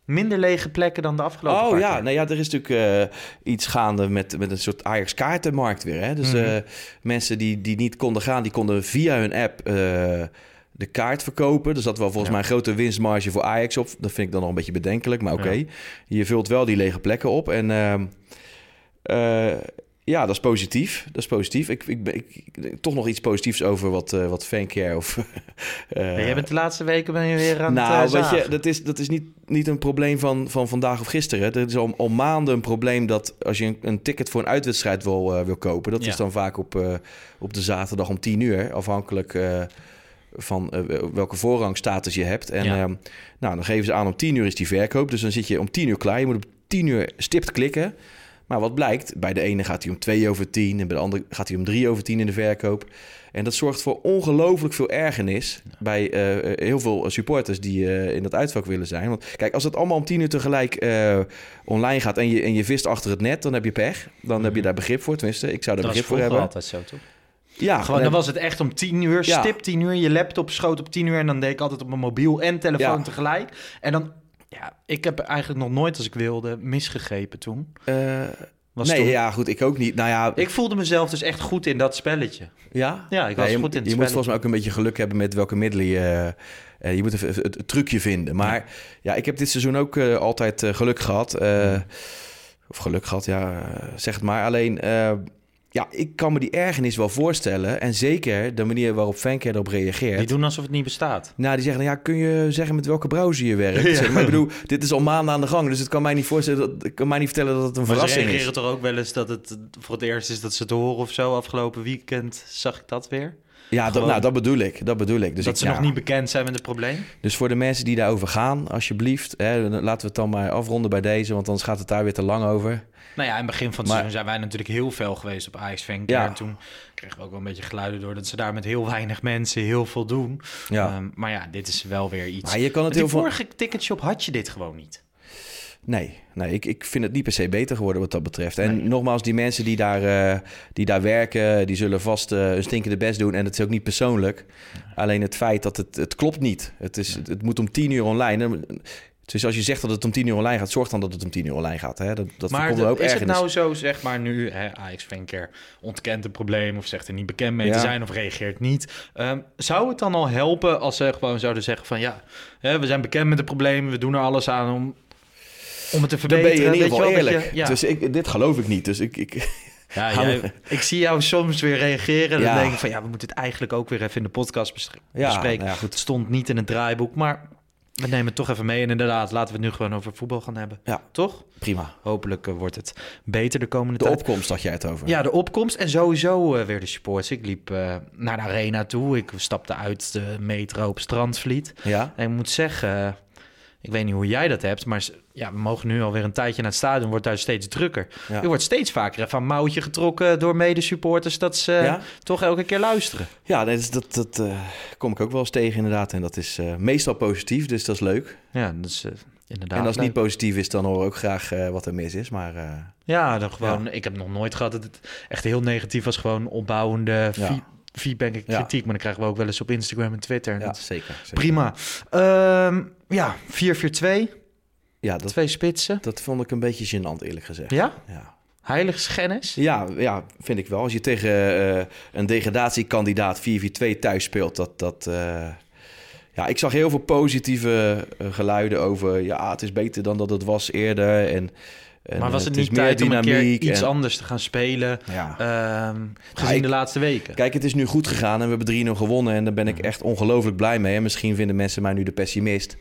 Minder lege plekken dan de afgelopen Oh ja, nou ja, er is natuurlijk eh, iets gaande met, met een soort Ajax-kaartenmarkt weer. Hè? Dus Mhm. eh, mensen die, die niet konden gaan, die konden via hun app de kaart verkopen. Dus dat wel volgens Ja. mij een grote winstmarge voor Ajax op. Dat vind ik dan nog een beetje bedenkelijk, maar oké. Ja. Je vult wel die lege plekken op. En ehm, eh, ja, dat is positief. Dat is positief. Ik, ik, ik, ik- toch nog iets positiefs over wat, eh wat fancare of... *laughs* eh, Ja, jij bent de laatste weken ben je weer aan nou, het uh, weet je, dat is, dat is niet, niet een probleem van, van vandaag of gisteren. Het is al, al maanden een probleem dat als je een, een ticket voor een uitwedstrijd wil, eh, wil kopen... dat Ja. is dan vaak op, eh, op de zaterdag om 10 uur, afhankelijk eh, van eh, welke voorrangstatus je hebt. En Ja. ehm, nou, dan geven ze aan om 10 uur is die verkoop, dus dan zit je om 10 uur klaar. Je moet op 10 uur stipt klikken. Maar wat blijkt, bij de ene gaat hij om 2 over 10 en bij de andere gaat hij om 3 over 10 in de verkoop. En dat zorgt voor ongelooflijk veel ergernis bij eh, heel veel supporters die eh, in dat uitvak willen zijn. Want kijk, als het allemaal om 10 uur tegelijk eh, online gaat en je, en je vist achter het net, dan heb je pech. Dan heb je daar begrip voor, tenminste. Ik zou daar Dat begrip voor hebben. altijd zo, toch? Ja, Gewoon, dan dan was het echt om tien uur, Ja. stip tien uur. Je laptop schoot op tien uur en dan deed ik altijd op mijn mobiel en telefoon Ja. tegelijk. En dan, ja, ik heb eigenlijk nog nooit als ik wilde misgegrepen toen. Eh, Was nee, toen- ja, goed, ik ook niet. Nou ja, Ik voelde mezelf dus echt goed in dat spelletje. Ja? Ja, ik was Nee, goed in het Je moet volgens mij ook een beetje geluk hebben met welke middelen je... eh, je moet even het, het trucje vinden. Maar ja, ik heb dit seizoen ook eh, altijd geluk gehad. Eh, Of geluk gehad, ja, zeg het maar. Alleen, ja, ik kan me die ergernis wel voorstellen. En zeker de manier waarop Fancare erop reageert. Die doen alsof het niet bestaat. Nou, die zeggen, ja, kun je zeggen met welke browser je werkt? *laughs* Ja. Zeg maar ik bedoel, dit is al maanden aan de gang. Dus het kan mij niet voorstellen, dat, ik kan mij niet vertellen dat het een Maar ze verrassing reageren is. toch ook wel eens dat het voor het eerst is dat ze het horen of zo. Afgelopen weekend zag ik dat weer. Ja, dat, nou, dat bedoel ik. Dat bedoel ik. Dus dat ik, ze ja. nog niet bekend zijn met het probleem. Dus voor de mensen die daarover gaan, alsjeblieft, hè, laten we het dan maar afronden bij deze, want anders gaat het daar weer te lang over. Nou ja, in het begin van het seizoen zijn wij natuurlijk heel veel geweest op Ajax. Ja. En toen kregen we ook wel een beetje geluiden door dat ze daar met heel weinig mensen heel veel doen. Ja. Ehm, maar ja, dit is wel weer iets. Maar je kan het heel veel- vorige ticketshop had je dit gewoon niet. Nee, nee ik, ik vind het niet per se beter geworden wat dat betreft. En nogmaals, die mensen die daar, eh, die daar werken, die zullen vast eh hun stinkende best doen. En het is ook niet persoonlijk. Alleen het feit dat het, het klopt niet. Het, is, het, het moet om tien uur online. Dus als je zegt dat het om tien uur online gaat, zorg dan dat het om tien uur online gaat. Hè? Dat, dat maar een hoop is het ergernis. nou zo, zeg maar nu, hè, Ajax Fancare ontkent een probleem of zegt er niet bekend mee te zijn of reageert niet. Ehm, zou het dan al helpen als ze gewoon zouden zeggen van ja, hè, we zijn bekend met het probleem, we doen er alles aan om, om het te Dan verbeteren. ben je in ieder geval eerlijk. je- ja. Dus ik, dit geloof ik niet. Dus ik... ik *laughs* Ja, jij- ik zie jou soms weer reageren. En Ja. dan denk ik van ja, we moeten het eigenlijk ook weer even in de podcast Ja, bespreken. nou ja, goed. Het stond niet in het draaiboek, maar we nemen het toch even mee. En inderdaad, laten we het nu gewoon over voetbal gaan hebben. Ja. Toch? Prima. Hopelijk eh, wordt het beter de komende De tijd. opkomst had jij het over. Ja, de opkomst en sowieso eh, weer de supports. Ik liep eh, naar de arena toe. Ik stapte uit de metro op Strandvliet. Ja? En ik moet zeggen, Ik weet niet hoe jij dat hebt, maar ja, we mogen nu alweer een tijdje naar het stadion. Wordt daar steeds drukker. Ja. Er wordt steeds vaker even een mouwtje getrokken door medesupporters... dat ze Ja? toch elke keer luisteren. Ja, dat, is- dat, dat eh, kom ik ook wel eens tegen inderdaad. En dat is eh, meestal positief, dus dat is leuk. Ja, dat is eh, inderdaad en als het niet positief is, dan horen we ook graag wat er mis is. Maar Ja, dan gewoon, ik heb nog nooit gehad dat het echt heel negatief was. Gewoon opbouwende feedback Ja. kritiek. Maar dan krijgen we ook wel eens op Instagram en Twitter. En ja, zeker. zeker. Prima. Ehm, ja, 4-4-2. Ja, dat, Twee spitsen. dat vond ik een beetje gênant eerlijk gezegd. Ja? Ja. Heiligschennis? Ja, ja, vind ik wel. Als je tegen eh, een degradatiekandidaat 4-4-2 thuis speelt, dat... dat eh, ja, ik zag heel veel positieve eh, geluiden over... ja, het is beter dan dat het was eerder. En, en Maar was eh, het niet tijd om een keer iets en- anders te gaan spelen? Ja. ehm, gezien ik- de laatste weken. Kijk, het is nu goed gegaan en we hebben 3-0 gewonnen. En daar ben ik echt ongelooflijk blij mee. En misschien vinden mensen mij nu de pessimist.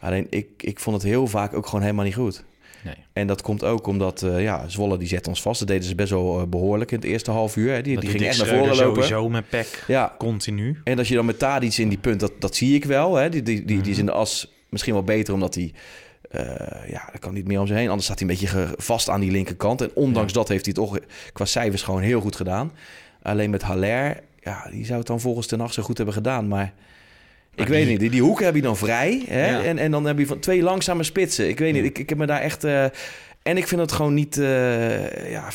Alleen ik, ik vond het heel vaak ook gewoon helemaal niet goed. Nee. En dat komt ook omdat eh, ja, Zwolle die zet ons vast. Dat deden ze best wel eh, behoorlijk in het eerste half uur. Hè. Die, Dat die ging echt naar voren Schreuder lopen. Sowieso met Peck. Ja. Continu. En als je dan met Tadic in die punt, dat, dat zie ik wel. Hè. Die, die, die, die is in de as misschien wel beter omdat hij... eh, ja, dat kan niet meer om zich heen. Anders staat hij een beetje vast aan die linkerkant. En ondanks dat heeft hij het toch qua cijfers gewoon heel goed gedaan. Alleen met Haller, ja, die zou het dan volgens de nacht zo goed hebben gedaan. Maar ik Maar weet die- niet, die, die hoeken heb je dan vrij. Hè? Ja. En, en dan heb je van twee langzame spitsen. Ik weet niet, ik, ik heb me daar echt... eh, en ik vind het gewoon niet... eh, ja, 4-4-2,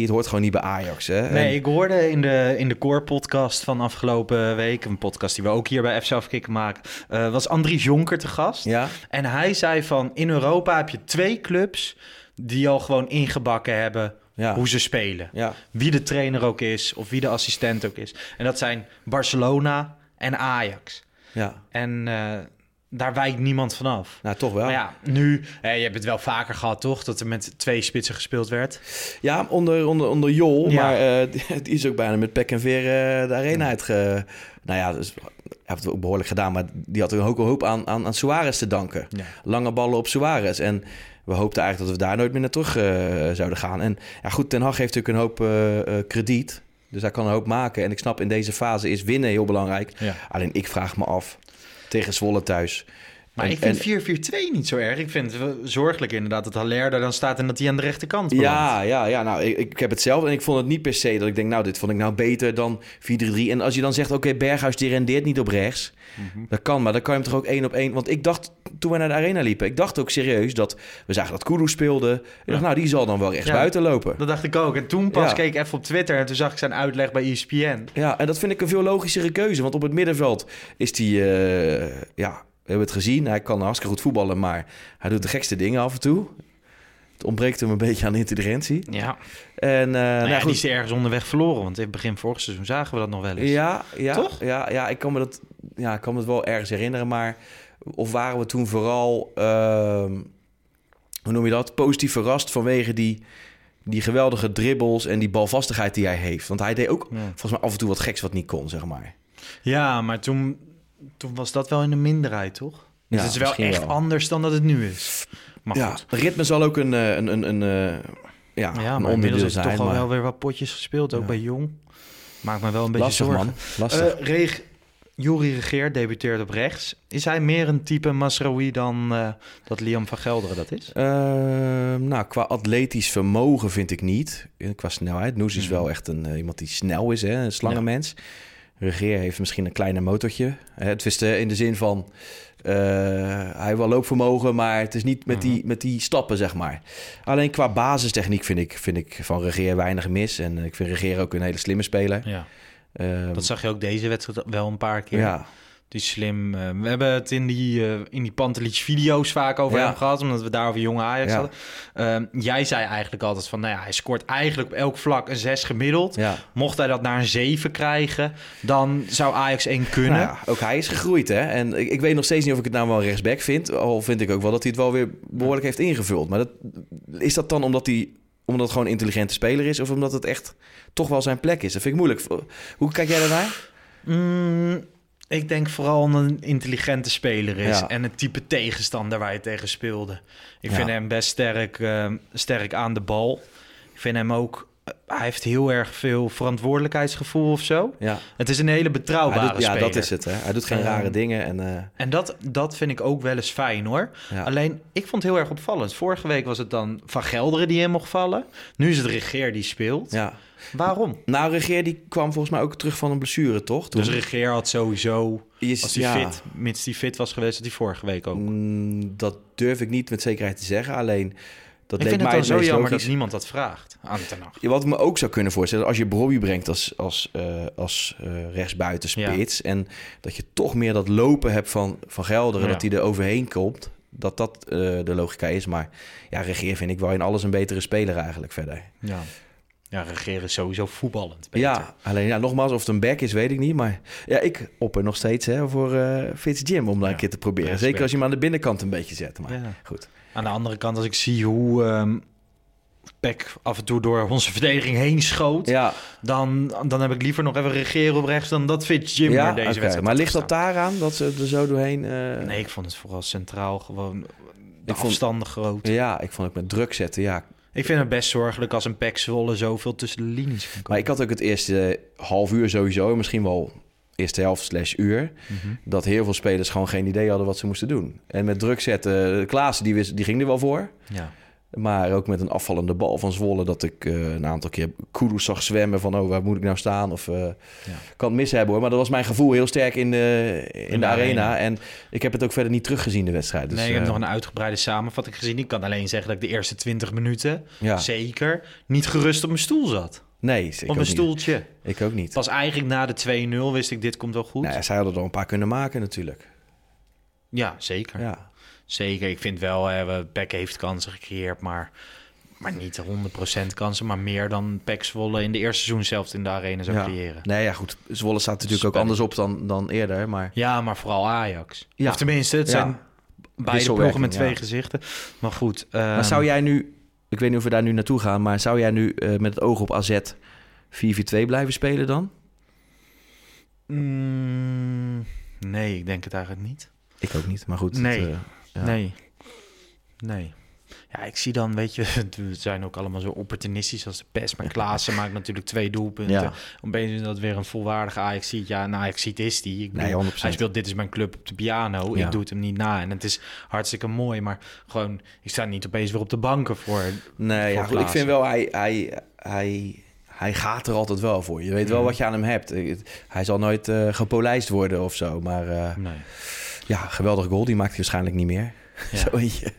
het hoort gewoon niet bij Ajax. Hè? Nee, En- ik hoorde in de, in de Core-podcast van afgelopen week... een podcast die we ook hier bij FC Afkikken maken... eh, was Andries Jonker te gast. ja, En hij zei van... in Europa heb je twee clubs... die al gewoon ingebakken hebben ja, hoe ze spelen. ja, Wie de trainer ook is of wie de assistent ook is. En dat zijn Barcelona en Ajax. ja. En eh, daar wijkt niemand vanaf. Nou, toch wel. Maar ja, nu... Hè, je hebt het wel vaker gehad, toch? Dat er met twee spitsen gespeeld werd. Ja, onder, onder, onder Jol. Ja. Maar eh, die, *laughs* die is ook bijna met pek en veer eh, de arena uitge... Nou ja, dus, heeft het ook behoorlijk gedaan. Maar die had ook een hoop aan, aan, aan Suarez te danken. Ja. Lange ballen op Suarez. En we hoopten eigenlijk dat we daar nooit meer naar terug eh, zouden gaan. En ja, goed, Ten Hag heeft natuurlijk een hoop eh, eh, krediet. Dus hij kan een hoop maken. En ik snap, in deze fase is winnen heel belangrijk. Ja. Alleen ik vraag me af, tegen Zwolle thuis... Maar En- ik vind en- 4-4-2 niet zo erg. Ik vind het zorgelijk inderdaad dat Haller daar dan staat en dat hij aan de rechterkant belandt. Ja, ja, ja. Nou, ik, ik heb het zelf en ik vond het niet per se dat ik denk, nou, dit vond ik nou beter dan 4-3-3. En als je dan zegt, oké, Berghuis die rendeert niet op rechts, dat kan, maar dan kan je hem toch ook één op één. Want ik dacht toen we naar de arena liepen, ik dacht ook serieus dat we zagen dat Kulu speelde. Ik dacht, nou, die zal dan wel rechts Ja. buiten lopen. Dat dacht ik ook. En toen pas Ja. keek ik even op Twitter en toen zag ik zijn uitleg bij ESPN. Ja, en dat vind ik een veel logischere keuze. Want op het middenveld is die, eh, ja, hebben het gezien. Hij kan hartstikke goed voetballen, maar hij doet de gekste dingen af en toe. Het ontbreekt hem een beetje aan intelligentie. Ja, En, eh, nou nou ja, goed. die is ergens onderweg verloren. Want in het begin vorig seizoen zagen we dat nog wel eens. Ja, ja, Toch? Ja, ja, ik kan me dat, ja, ik kan me het wel ergens herinneren, maar of waren we toen vooral, ehm, hoe noem je dat, positief verrast vanwege die, die geweldige dribbles en die balvastigheid die hij heeft. Want hij deed ook Ja. volgens mij af en toe wat geks wat niet kon, zeg maar. Ja, maar toen, toen was dat wel in de minderheid, toch? Dus Ja, het is wel echt wel. anders dan dat het nu is. Maar ja, goed. ritme zal ook een, eh, een, een, een, eh, ja, Ja, een maar onderdeel inmiddels is er zijn. toch al maar wel weer wat potjes gespeeld, ook Ja. bij Jong. Maakt me wel een beetje lastig, zorgen. man. Lastig. Eh Reg, Juri Regeer debuteert op rechts. Is hij meer een type Masraoui dan eh, dat Liam van Gelderen dat is? Ehm, nou, qua atletisch vermogen vind ik niet. En Qua snelheid. Noes is Mhm. wel echt een, iemand die snel is, hè? een slangenmens. Regeer heeft misschien een kleiner motortje. Het is de, in de zin van... eh, hij heeft wel loopvermogen, maar het is niet met, die, met die stappen, zeg maar. Alleen qua basistechniek vind ik, vind ik van Regeer weinig mis. En ik vind Regeer ook een hele slimme speler. Ja. Ehm, Dat zag je ook deze wedstrijd wel een paar keer. ja, Die is slim. eh, we hebben het in die, eh in die Pantelic video's vaak over Ja. hem gehad, omdat we daar over jonge Ajax Ja. hadden. Ehm, jij zei eigenlijk altijd van, nou ja, hij scoort eigenlijk op elk vlak een 6 gemiddeld. ja. Mocht hij dat naar een 7 krijgen, dan zou Ajax 1 kunnen. Nou ja, ook hij is gegroeid, hè. En ik, ik weet nog steeds niet of ik het nou wel rechtsback vind. Al vind ik ook wel dat hij het wel weer behoorlijk heeft ingevuld. Maar dat, is dat dan omdat hij omdat het gewoon een intelligente speler is... of omdat het echt toch wel zijn plek is? Dat vind ik moeilijk. Hoe kijk jij daarnaar? Mm, ik denk vooral een intelligente speler is. Ja. En het type tegenstander waar je tegen speelde. Ik Ja. vind hem best sterk, eh, sterk aan de bal. Ik vind hem ook hij heeft heel erg veel verantwoordelijkheidsgevoel of zo. Ja. Het is een hele betrouwbare doet- ja, speler. dat is het. Hè? Hij doet geen Eh, rare dingen. En, eh, En dat, dat vind ik ook wel eens fijn hoor. Ja. Alleen, ik vond het heel erg opvallend. Vorige week was het dan Van Gelderen die in mocht vallen. Nu is het Regeer die speelt. ja. Waarom? Nou, Regeer die kwam volgens mij ook terug van een blessure, toch? Toen- Dus Regeer had sowieso, Is- als hij ja. fit, mits hij fit was geweest, had hij vorige week ook. Mm, dat durf ik niet met zekerheid te zeggen. Alleen, dat ik leek vind mij het dan zo jammer logisch. dat niemand dat vraagt aan Ten. Ja, Wat ik me ook zou kunnen voorstellen, als je Bobby brengt als, als, eh, als eh rechtsbuiten spits... en dat je toch meer dat lopen hebt van, van Gelderen, Ja. dat hij er overheen komt... dat dat eh, de logica is. Maar ja, Regeer vind ik wel in alles een betere speler eigenlijk verder. Ja. Ja, Regeer is sowieso voetballend. beter. Ja, alleen ja, nogmaals, of het een back is, weet ik niet. Maar ja, ik opper nog steeds hè, voor eh Fitz Jim om daar een keer te proberen. Respect. Zeker als je hem aan de binnenkant een beetje zet. Maar Ja. goed. Aan de andere kant, als ik zie hoe Peck af en toe door onze verdediging heen schoot... Ja, Dan, dan heb ik liever nog even regeren op rechts dan dat Fitz Jim ja deze wedstrijd Maar ligt dat daaraan dat ze er zo doorheen... eh, Nee, ik vond het vooral centraal gewoon de Ik vond- groot. Ja, ik vond het met druk zetten, ja. Ik vind het best zorgelijk als een Pek Zwolle zoveel tussen de linies kan Maar ik had ook het eerste half uur sowieso, misschien wel eerste helft slash uur, Mhm. dat heel veel spelers gewoon geen idee hadden wat ze moesten doen. En met druk zetten, Klaassen die, wist, die ging er wel voor. Ja. Maar ook met een afvallende bal van Zwolle, dat ik eh, een aantal keer Kudus zag zwemmen van, oh, waar moet ik nou staan? Of eh, kan het mis hebben hoor. Maar dat was mijn gevoel heel sterk in de, in de, arena. En ik heb het ook verder niet teruggezien, de wedstrijd. Dus, nee, ik heb eh, nog een uitgebreide samenvatting gezien. Ik kan alleen zeggen dat ik de eerste 20 minuten Ja. zeker niet gerust op mijn stoel zat. Nee, ik op niet. stoeltje. Ik ook niet. Pas eigenlijk na de 2-0 wist ik, dit komt wel goed. Nou ja, zij hadden er een paar kunnen maken natuurlijk. Ja, zeker. Ja. Zeker. Ik vind wel, hè, Peck heeft kansen gecreëerd, maar, maar niet 100% kansen. Maar meer dan Peck Zwolle in de eerste seizoen zelf in de arena zou ja. creëren. Nee, ja, goed. Zwolle staat natuurlijk ook anders op dan, dan eerder. Maar Ja, maar vooral Ajax. Ja. Of tenminste, het Ja. zijn beide ploegen met twee gezichten. Maar goed. Maar ehm, zou jij nu, ik weet niet of we daar nu naartoe gaan, maar zou jij nu eh, met het oog op AZ 4-4-2 blijven spelen dan? mm, nee, ik denk het eigenlijk niet. Ik ook niet, maar goed. het, Nee. Ja. Nee. Nee. Ja, ik zie dan, weet je, *laughs* we zijn ook allemaal zo opportunistisch als de pest. Maar Klaassen maakt natuurlijk twee doelpunten. Ja. Opeens is dat weer een volwaardige ajax ziet. Ja, een ajax ziet is die. Ik Nee, bedoel, 100%. hij speelt Dit is mijn club op de piano. Ja. Ik doe het hem niet na. En het is hartstikke mooi. Maar gewoon, ik sta niet opeens weer op de banken voor. Nee, ja, goed, ik vind wel, hij, hij, hij, hij gaat er altijd wel voor. Je weet wel Mhm. wat je aan hem hebt. Hij zal nooit eh, gepolijst worden of zo. Maar eh, Nee. Ja, geweldig goal. Die maakt hij waarschijnlijk niet meer. Ja. *laughs* Zo eentje.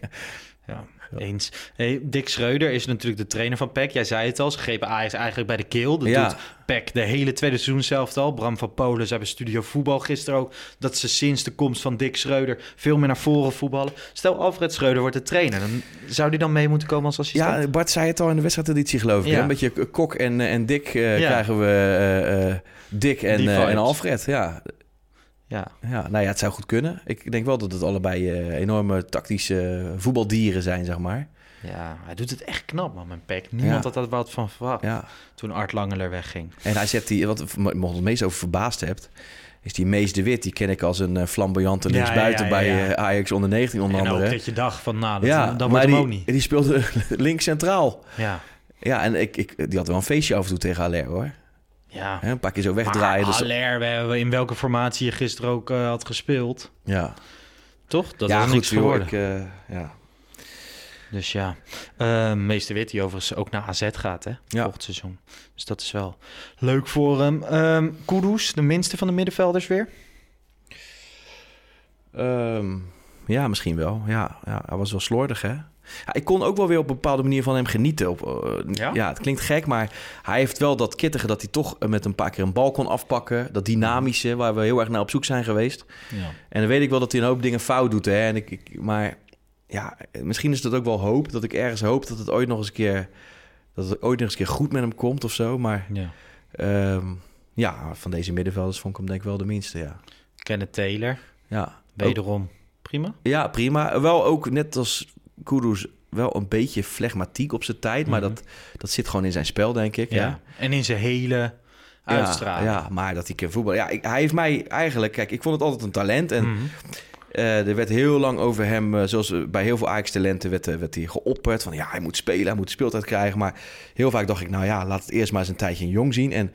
Ja, eens. Hey, Dick Schreuder is natuurlijk de trainer van PEC. Jij zei het al, ze grepen Ajax eigenlijk bij de keel. Dat Ja. doet PEC de hele tweede seizoen zelf al. Bram van Polen, ze hebben Studio Voetbal gisteren ook... dat ze sinds de komst van Dick Schreuder veel meer naar voren voetballen. Stel, Alfred Schreuder wordt de trainer. Dan zou die dan mee moeten komen als assistent? Ja, Bart zei het al in de wedstrijdeditie geloof ik. Ja. Een beetje Kok en, en Dick eh, Ja. krijgen we. eh, eh, Dick en, eh, en. Alfred, ja. Ja. ja. Nou ja, het zou goed kunnen. Ik denk wel dat het allebei eh, enorme tactische voetbaldieren zijn, zeg maar. ja, hij doet het echt knap, man, met PEC. Niemand Ja. had daar wat van verwacht Ja. toen Art Langeler wegging. En hij zet die, wat me het meest over verbaasd hebt, is die Mees de Wit. Die ken ik als een eh, flamboyante Ja, linksbuiten bij eh, Ajax onder 19 onder En ook andere. dat je dacht van, nou, dat, ja, dat wordt hem die, ook niet. die speelde *laughs* links centraal. Ja, Ja, en ik, ik, die had wel een feestje af en toe tegen Haller, hoor. Ja. Hè, een paar keer zo wegdraaien. Maar Dus, Haller, hebben in welke formatie je gisteren ook eh, had gespeeld... ja, Toch? Dat ja was goed, niks geworden. ik, eh, ja. Dus ja, Eh, meester Wit die overigens ook naar AZ gaat, hè? Ja. Volgend seizoen. Dus dat is wel leuk voor hem. Ehm Kudus, de minste van de middenvelders weer. Ehm, ja, misschien wel. Ja, ja, hij was wel slordig, hè? Ja, ik kon ook wel weer op een bepaalde manier van hem genieten. Op, eh, Ja? ja? het klinkt gek, maar hij heeft wel dat kittige... dat hij toch eh, met een paar keer een bal kon afpakken. Dat dynamische, waar we heel erg naar op zoek zijn geweest. Ja. En dan weet ik wel dat hij een hoop dingen fout doet, hè? En ik, ik, maar ja, misschien is dat ook wel hoop. Dat ik ergens hoop dat het ooit nog eens een keer... dat het ooit nog eens een keer goed met hem komt of zo. Maar ja. ehm, ja, van deze middenvelders vond ik hem denk ik wel de minste, ja. Kenneth Taylor, Ja, wederom prima. Ja, prima. Wel ook net als Kudus wel een beetje flegmatiek op zijn tijd. Maar Mhm. dat, dat zit gewoon in zijn spel, denk ik. Ja. Ja. En in zijn hele uitstraling. Ja, ja, maar dat hij kan voetballen. Ja, ik- hij heeft mij eigenlijk... Kijk, ik vond het altijd een talent. En Mhm. Eh, er werd heel lang over hem, eh, zoals bij heel veel Ajax-talenten, werd, eh, werd hij geopperd. Van ja, hij moet spelen, hij moet speeltijd krijgen. Maar heel vaak dacht ik, nou ja, laat het eerst maar eens een tijdje jong zien. En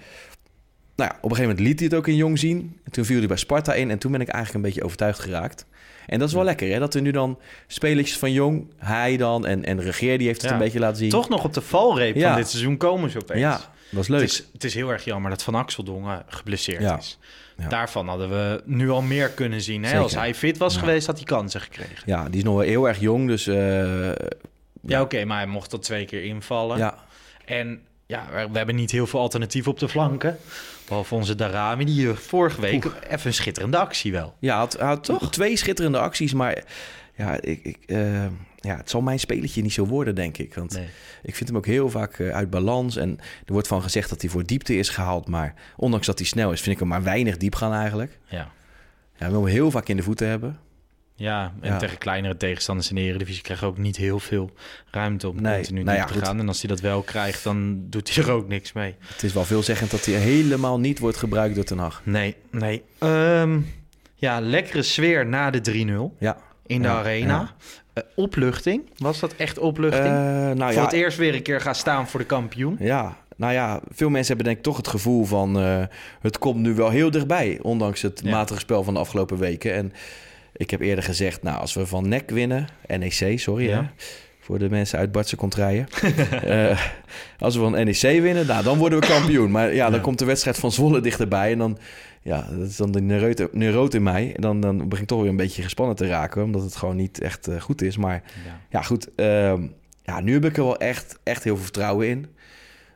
nou ja, op een gegeven moment liet hij het ook in jong zien. En toen viel hij bij Sparta in en toen ben ik eigenlijk een beetje overtuigd geraakt. En dat is wel lekker, hè? Dat er nu dan spelertjes van jong, hij dan en, en Regeer, die heeft het Ja. een beetje laten zien. Toch nog op de valreep Ja. van dit seizoen komen ze opeens. Ja, dat is leuk. Het is, het is heel erg jammer dat Van Axeldongen geblesseerd is. Ja. Daarvan hadden we nu al meer kunnen zien. Hè? Als hij fit was geweest, had hij kansen gekregen. Ja, die is nog wel heel erg jong, dus eh, Ja, oké, maar hij mocht tot twee keer invallen. ja. En ja, we, we hebben niet heel veel alternatief op de flanken. Behalve onze Darami, die eh, vorige week even een schitterende actie wel. Ja, had, had toch twee schitterende acties, maar ja, ik, ik, eh, ja, het zal mijn spelletje niet zo worden, denk ik. Want Nee. ik vind hem ook heel vaak eh, uit balans. En er wordt van gezegd dat hij voor diepte is gehaald, maar ondanks dat hij snel is, vind ik hem maar weinig diep gaan eigenlijk. Ja. Ja, wil hem heel vaak in de voeten hebben. Ja, en Ja. tegen kleinere tegenstanders in de Eredivisie krijgen ook niet heel veel ruimte om Nee, continu nou ja, te goed. gaan. En als hij dat wel krijgt, dan doet hij er ook niks mee. Het is wel veelzeggend dat hij helemaal niet wordt gebruikt door Ten Hag. Nee, nee. Ehm, ja, lekkere sfeer na de 3-0 Ja. in de Ja, arena. Eh, opluchting, was dat echt opluchting? Eh, nou voor ja, het eerst weer een keer gaan staan voor de kampioen. Ja, nou ja, veel mensen hebben denk ik toch het gevoel van... eh, het komt nu wel heel dichtbij, ondanks het matige spel van de afgelopen weken. En ik heb eerder gezegd, nou, als we van NEC winnen... NEC, sorry Ja. hè, voor de mensen uit Bartse contraien. *laughs* Eh, als we van NEC winnen, nou, dan worden we kampioen. Maar ja, dan Ja. komt de wedstrijd van Zwolle dichterbij... en dan, ja, dat is dan de neurot, in mij. En dan, dan begin ik toch weer een beetje gespannen te raken... omdat het gewoon niet echt eh, goed is. Maar Ja. ja, goed. ehm, ja, nu heb ik er wel echt, echt heel veel vertrouwen in.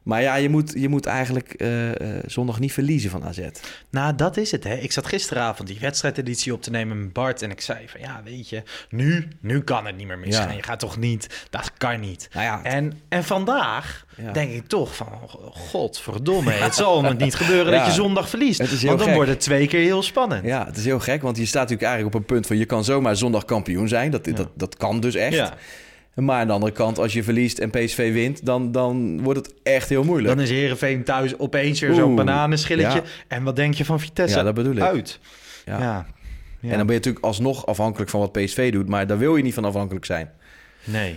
Maar ja, je moet, je moet eigenlijk eh, eh, zondag niet verliezen van AZ. Nou, dat is het. Hè. Ik zat gisteravond die wedstrijdeditie op te nemen met Bart. En ik zei van, ja, weet je, nu, nu kan het niet meer misgaan. Ja. Je gaat toch niet, dat kan niet. Nou ja, En, en vandaag Ja. denk ik toch van, godverdomme, het zal *laughs* me niet gebeuren dat je zondag verliest. Want dan gek. wordt het twee keer heel spannend. ja, het is heel gek, want je staat natuurlijk eigenlijk op een punt van... je kan zomaar zondag kampioen zijn. Dat, dat, dat kan dus echt. Maar aan de andere kant, als je verliest en PSV wint... dan, dan wordt het echt heel moeilijk. Dan is Heerenveen thuis opeens weer zo'n bananenschilletje. ja. En wat denk je van Vitesse? Ja, dat bedoel ik. Uit. Ja. Ja. En dan ben je natuurlijk alsnog afhankelijk van wat PSV doet... maar daar wil je niet van afhankelijk zijn. Nee.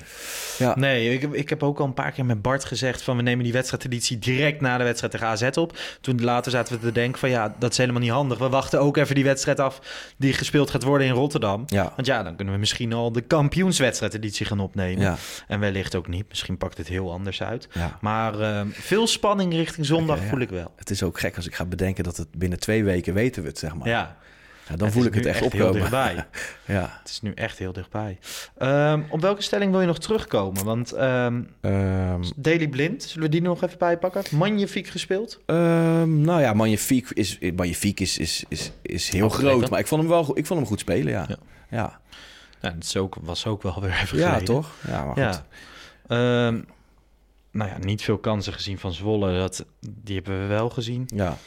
Ja. Nee, ik, heb- ik heb ook al een paar keer met Bart gezegd van we nemen die wedstrijdeditie direct na de wedstrijd tegen AZ op. Toen later zaten we te denken van ja, dat is helemaal niet handig. We wachten ook even die wedstrijd af die gespeeld gaat worden in Rotterdam. Ja. Want ja, dan kunnen we misschien al de kampioenswedstrijdeditie gaan opnemen. Ja. En wellicht ook niet. Misschien pakt het heel anders uit. Ja. Maar eh, veel spanning richting zondag voel ik wel. Het is ook gek als ik ga bedenken dat het binnen twee weken weten we het, zeg maar. Ja, Ja, dan Het voel ik het echt, echt heel opkomen. dichtbij. *laughs* ja. het is nu echt heel dichtbij. Ehm, op welke stelling wil je nog terugkomen? Want ehm Ehm, Daily Blind, zullen we die nog even bijpakken? Magnifiek gespeeld. Nou ja, Magnifiek is, Magnifiek is, is, is, is heel groot. Maar ik vond hem wel goed, ik vond hem goed spelen, ja. Ja. Ja, dat is ook, was ook wel weer even ja, geleden. toch? Ja, maar goed. Ja. Nou ja, niet veel kansen gezien van Zwolle. Dat, die hebben we wel gezien. Ja.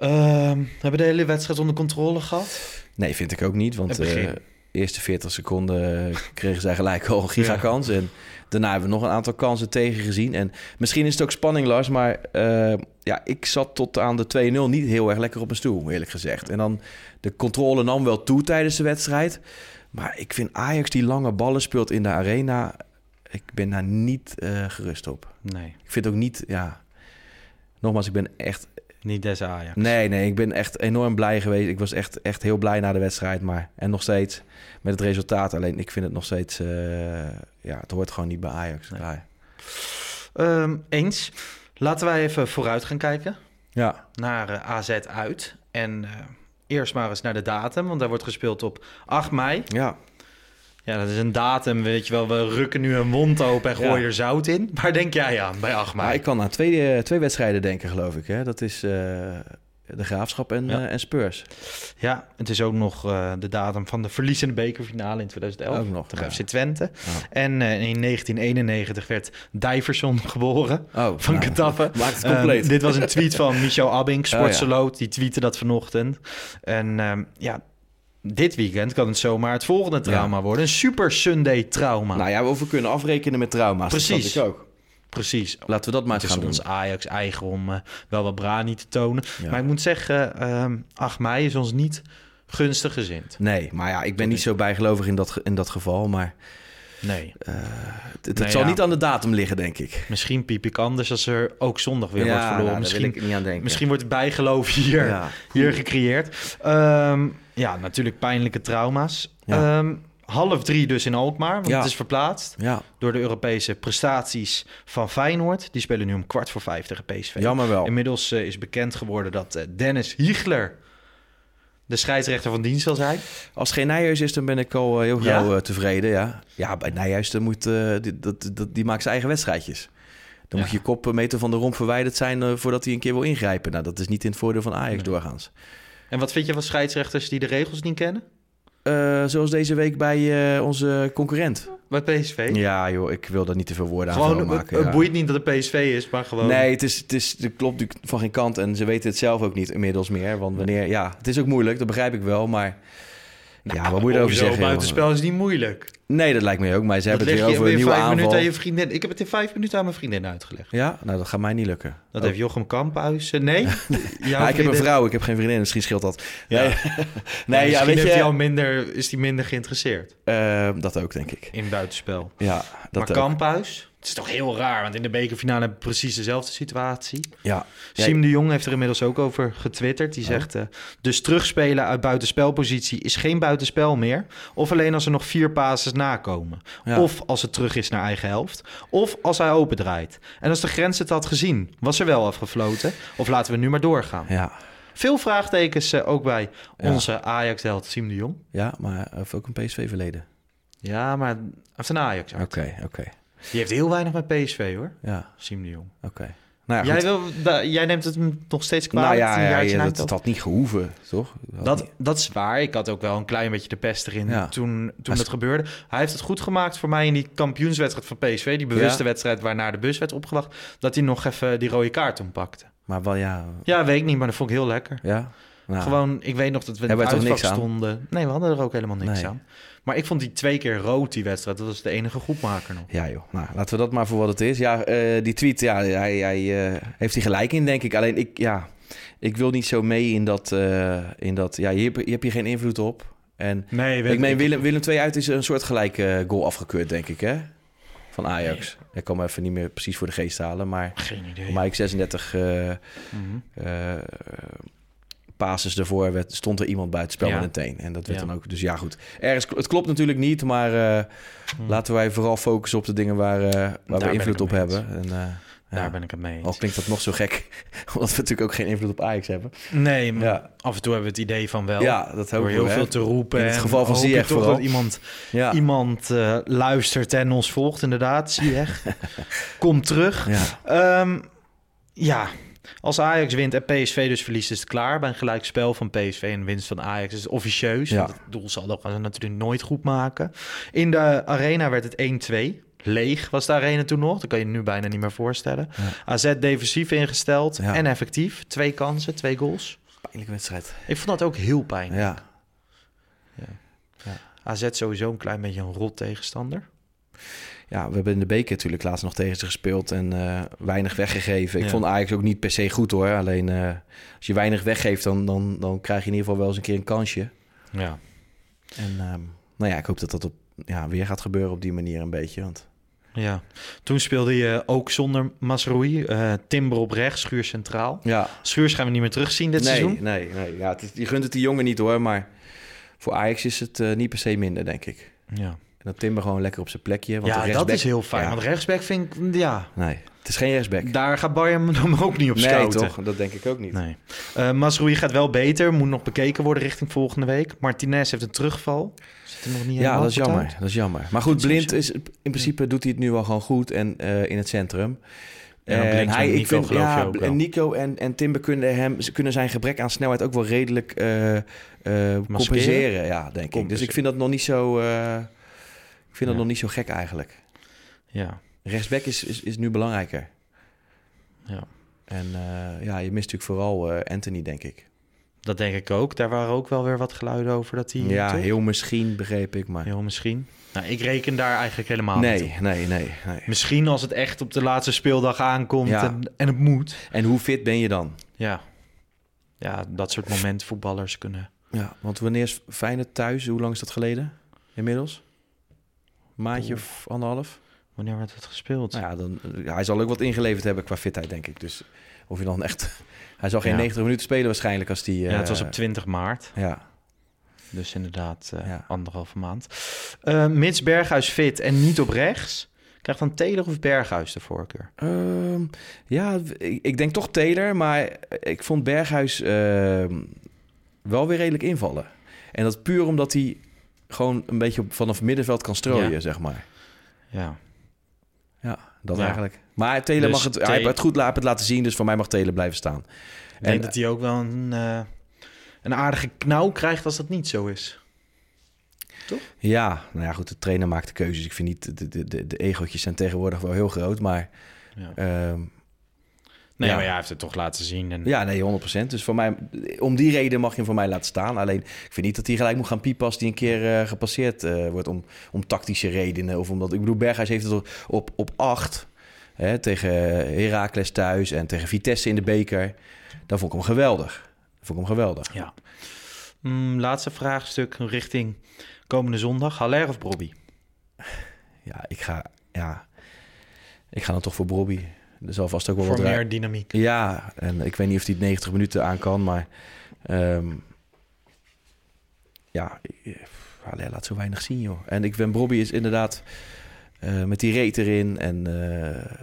Ehm, hebben we de hele wedstrijd onder controle gehad? Nee, vind ik ook niet. Want Het de eerste 40 seconden kregen zij gelijk al een gigakans. En daarna hebben we nog een aantal kansen tegen gezien. En misschien is het ook spanning, Lars. Maar eh, ja, ik zat tot aan de 2-0 niet heel erg lekker op mijn stoel, eerlijk gezegd. En dan de controle nam wel toe tijdens de wedstrijd. Maar ik vind Ajax die lange ballen speelt in de arena... Ik ben daar niet eh, gerust op. Nee, Ik vind ook niet, ja... Nogmaals, ik ben echt... niet des Ajax. Nee, nee, ik ben echt enorm blij geweest. Ik was echt, echt heel blij na de wedstrijd. Maar, en nog steeds met het resultaat. Alleen ik vind het nog steeds... eh, ja, het hoort gewoon niet bij Ajax. Nee. Ehm, eens. Laten wij even vooruit gaan kijken Ja, naar eh, AZ uit. En eh, eerst maar eens naar de datum, want daar wordt gespeeld op 8 mei. ja. Ja, dat is een datum, weet je wel. We rukken nu een mond open en gooien Ja. er zout in. Waar denk jij aan bij 8 mei? Maar ik kan aan twee, eh, twee wedstrijden denken, geloof ik. Hè? Dat is eh, de Graafschap en, Ja. eh, en Spurs. Ja, het is ook nog de datum van de verliezende bekerfinale in 2011. Ook nog, tegen ja. FC Twente. En in 1991 werd Diverson *laughs* geboren. Oh, Van nou. *laughs* Maakt het compleet. dit was een tweet van Michel Abink, *laughs* Oh. Sportseloot. Die tweette dat vanochtend. En ehm, ja, dit weekend kan het zomaar het volgende trauma worden. Een Super Sunday trauma. Nou ja, we kunnen afrekenen met trauma's. Precies. Dat ook. Precies. Laten we dat maar Het eens is gaan ons. Ajax eigen om eh, wel wat brani te tonen. Ja. Maar ik moet zeggen, ehm 8 mei is ons niet gunstig gezind. Nee, maar ja, ik ben niet zo bijgelovig in dat, in dat geval. Maar Nee. het, het Nee, zal ja. niet aan de datum liggen, denk ik. Misschien piep ik anders als er ook zondag weer Ja, wordt verloren. nou, wil misschien, ik niet aan denken. misschien wordt het bijgeloof hier, hier gecreëerd. Ehm, ja, natuurlijk pijnlijke trauma's. Ja. Ehm, half drie dus in Alkmaar, want Ja. het is verplaatst Ja, door de Europese prestaties van Feyenoord. Die spelen nu om kwart voor vijf tegen PSV. jammer wel. Inmiddels eh, is bekend geworden dat eh, Dennis Hiegler de scheidsrechter van dienst zal zijn. Als het geen Nijhuis is, dan ben ik al eh, heel gauw tevreden. Ja, ja bij Nijhuis dan moet, die, dat, dat, die maakt zijn eigen wedstrijdjes. Dan moet je kop meter van de romp verwijderd zijn voordat hij een keer wil ingrijpen. Nou, dat is niet in het voordeel van Ajax doorgaans. En wat vind je van scheidsrechters die de regels niet kennen? Eh, zoals deze week bij eh, onze concurrent. Bij PSV? Ja, joh, ik wil daar niet te veel woorden aan Gewoon, het, maken. het ja. boeit niet dat het PSV is, maar gewoon... Nee, het, is, het, is, het klopt natuurlijk van geen kant. En ze weten het zelf ook niet inmiddels meer. Want wanneer, ja, het is ook moeilijk, dat begrijp ik wel. Maar ja, wat moet je erover zeggen? Buitenspel is niet moeilijk. Nee, dat lijkt me ook. Maar ze Dat hebben het weer over een nieuwe vijf minuten aanval. aan je vriendin. Ik heb het in vijf minuten aan mijn vriendin uitgelegd. Ja, nou dat gaat mij niet lukken. Dat Oh. heeft Jochem Kamphuis. Nee? *laughs* Ja, ik heb een vrouw, ik heb geen vriendin, misschien scheelt dat. Ja. Nee, Nee, *laughs* nee ja, misschien weet heeft je... hij al minder, is hij minder geïnteresseerd eh, dat ook, denk ik. in buitenspel. Ja, maar dat ook. Kamphuis? Het is toch heel raar, want in de bekerfinale hebben we precies dezelfde situatie. Ja. Ja, Siem de Jong heeft er inmiddels ook over getwitterd. Die zegt, eh, dus terugspelen uit buitenspelpositie is geen buitenspel meer. Of alleen als er nog vier passes nakomen. Ja. Of als het terug is naar eigen helft. Of als hij opendraait. En als de grens het had gezien, was er wel afgefloten. Of laten we nu maar doorgaan. ja, Veel vraagtekens eh, ook bij Ja. onze Ajax-held Siem de Jong. ja, maar hij heeft ook een PSV-verleden. Ja, maar hij heeft een ajax Oké, oké. Die heeft heel weinig met PSV hoor, Ja, Siem de Jong. oké. Nou ja, jij, wil, da- jij neemt het hem nog steeds kwalijk. nou ja, ja, dat, dat had niet gehoeven, toch? Dat, niet- dat is waar. Ik had ook wel een klein beetje de pest erin toen, toen het gebeurde. Hij heeft het goed gemaakt voor mij in die kampioenswedstrijd van PSV. Die bewuste wedstrijd waarna de bus werd opgewacht. Dat hij nog even die rode kaart toen pakte. Maar wel, ja... Ja, weet ik niet, maar dat vond ik heel lekker. Ja? Nou, Gewoon, ik weet nog dat we in het uitvak stonden. Nee, we hadden er ook helemaal niks Nee. aan. Maar ik vond die twee keer rood, die wedstrijd. Dat was de enige groepmaker nog. Ja joh, nou, laten we dat maar voor wat het is. Ja, eh, die tweet, ja, hij, hij eh, heeft hij gelijk in, denk ik. Alleen ik, ja, ik wil niet zo mee in dat... eh, in dat ja, je, hebt, je hebt hier geen invloed op. En Nee, ik meen, Willem, Willem 2 uit is een soort gelijke goal afgekeurd, denk ik, hè? Van Ajax. Ik kan me even niet meer precies voor de geest halen, maar... Geen idee. Mij 36 eh Mhm. eh, passes ervoor werd, stond er iemand buiten spel Ja. met een teen. En dat werd Ja. dan ook... Dus ja, goed. Ergens, het klopt natuurlijk niet, maar eh, laten wij vooral focussen op de dingen waar, eh, waar we invloed op hebben. En, eh, Daar ja. ben ik het mee eens. Al klinkt dat nog zo gek, *laughs* omdat we natuurlijk ook geen invloed op Ajax hebben. Nee, maar af en toe hebben we het idee van wel. Ja, dat heel hè. veel te roepen. In het geval van je Ziyech toch vooral. dat iemand, Ja. iemand luistert en ons volgt, inderdaad. Ziyech, *laughs* kom terug. Ja. Ehm, ja, als Ajax wint en PSV dus verliest, is het klaar. Bij een gelijkspel van PSV en winst van Ajax is het officieus. Ja. Het doel zal dat gaan ze natuurlijk nooit goed maken. In de arena werd het 1-2. Leeg was de arena toen nog. Dat kan je nu bijna niet meer voorstellen. AZ defensief ingesteld Ja. en effectief. Twee kansen, twee goals. Pijnlijke wedstrijd. Ik vond dat ook heel pijnlijk. Ja. AZ sowieso een klein beetje een rot tegenstander. Ja, we hebben in de beker natuurlijk laatst nog tegen ze gespeeld en eh, weinig weggegeven. Ik Ja. vond Ajax ook niet per se goed hoor. Alleen eh, als je weinig weggeeft, dan, dan, dan krijg je in ieder geval wel eens een keer een kansje. Ja. En ehm, nou ja, ik hoop dat dat op, ja, weer gaat gebeuren op die manier een beetje. Want ja. Toen speelde je ook zonder Masroei. eh Timber op rechts, Schuur centraal. ja, Schuurs gaan we niet meer terugzien dit nee, seizoen. nee, nee. Ja, het is, je gunt het die jongen niet hoor, maar voor Ajax is het niet per se minder, denk ik. Ja, En dat Timber gewoon lekker op zijn plekje. Want de ja dat is heel fijn. Ja, Want rechtsback vind ik, ja, nee, het is geen rechtsback. daar gaat Bayern hem ook niet op Nee, scouten. toch? Dat denk ik ook niet. Nee. Eh Masroei gaat wel beter, moet nog bekeken worden richting volgende week. Martinez heeft een terugval. Zit er nog niet Ja, dat is jammer. uit. Dat is jammer. Maar goed, Vind Blind is in principe doet hij het nu al gewoon goed en eh, in het centrum. Ja, en Nico geloof je ook wel. en Nico en, en Timber kunnen, hem, ze kunnen zijn gebrek aan snelheid ook wel redelijk eh, compenseren. Ja, denk ik. Dus ik vind dat nog niet zo, ik vind dat nog niet zo gek eigenlijk. Ja, Rechtsback is, is, is nu belangrijker. ja, En eh, ja, je mist natuurlijk vooral eh, Anthony, denk ik. dat denk ik ook. Daar waren ook wel weer wat geluiden over dat hij... Ja, toch? heel misschien begreep ik, maar... Heel misschien. Nou, ik reken daar eigenlijk helemaal niet Nee, op. nee, nee, nee. Misschien als het echt op de laatste speeldag aankomt Ja. en, en het moet. En hoe fit ben je dan? Ja. ja, dat soort momentvoetballers kunnen Ja, want wanneer is Feyenoord thuis? Hoe lang is dat geleden? Inmiddels? Maandje of anderhalf? Wanneer werd het gespeeld? Nou ja, dan, hij zal ook wat ingeleverd hebben qua fitheid, denk ik. Dus of je dan echt... *laughs* Hij zal geen Ja. 90 minuten spelen waarschijnlijk als die... ja, het was eh, op 20 maart. Ja, Dus inderdaad eh, Ja. anderhalve maand. Eh mits Berghuis fit en niet op rechts... krijgt dan Taylor of Berghuis de voorkeur? Ehm, ja, ik, ik denk toch Taylor, maar ik vond Berghuis ehm, wel weer redelijk invallen. En dat puur omdat hij gewoon een beetje vanaf middenveld kan strooien, Ja. zeg maar. Ja. Ja, dat Ja. eigenlijk. Maar Taylor Dus mag het, hij heeft het goed het laten zien, dus voor mij mag Taylor blijven staan. Ik denk dat hij ook wel een, eh, een aardige knauw krijgt als dat niet zo is. Ja, nou ja, goed, de trainer maakt de keuzes. Ik vind niet, de, de, de, de egootjes zijn tegenwoordig wel heel groot, maar... Ja. ehm, Nee, Ja. maar hij heeft het toch laten zien. En... Ja, nee, 100%. Dus voor mij, om die reden mag je hem voor mij laten staan. Alleen, ik vind niet dat hij gelijk moet gaan piepen als hij een keer eh, gepasseerd eh, wordt om, om tactische redenen. Of omdat, ik bedoel, Berghuis heeft het op, op acht hè, tegen Heracles thuis en tegen Vitesse in de beker. Dan vond ik hem geweldig. Dat vond ik hem geweldig. Ja. Mm, laatste vraagstuk richting komende zondag. Haller of Brobby? Ja, ik ga, ja, ik ga dan toch voor Bobby. Er zal vast ook wel Voor wat meer dynamiek. Ja, en ik weet niet of hij het 90 minuten aan kan, maar ehm, ja, eh, Haller laat zo weinig zien, joh. En ik ben Bobby is inderdaad eh, met die reet erin en eh,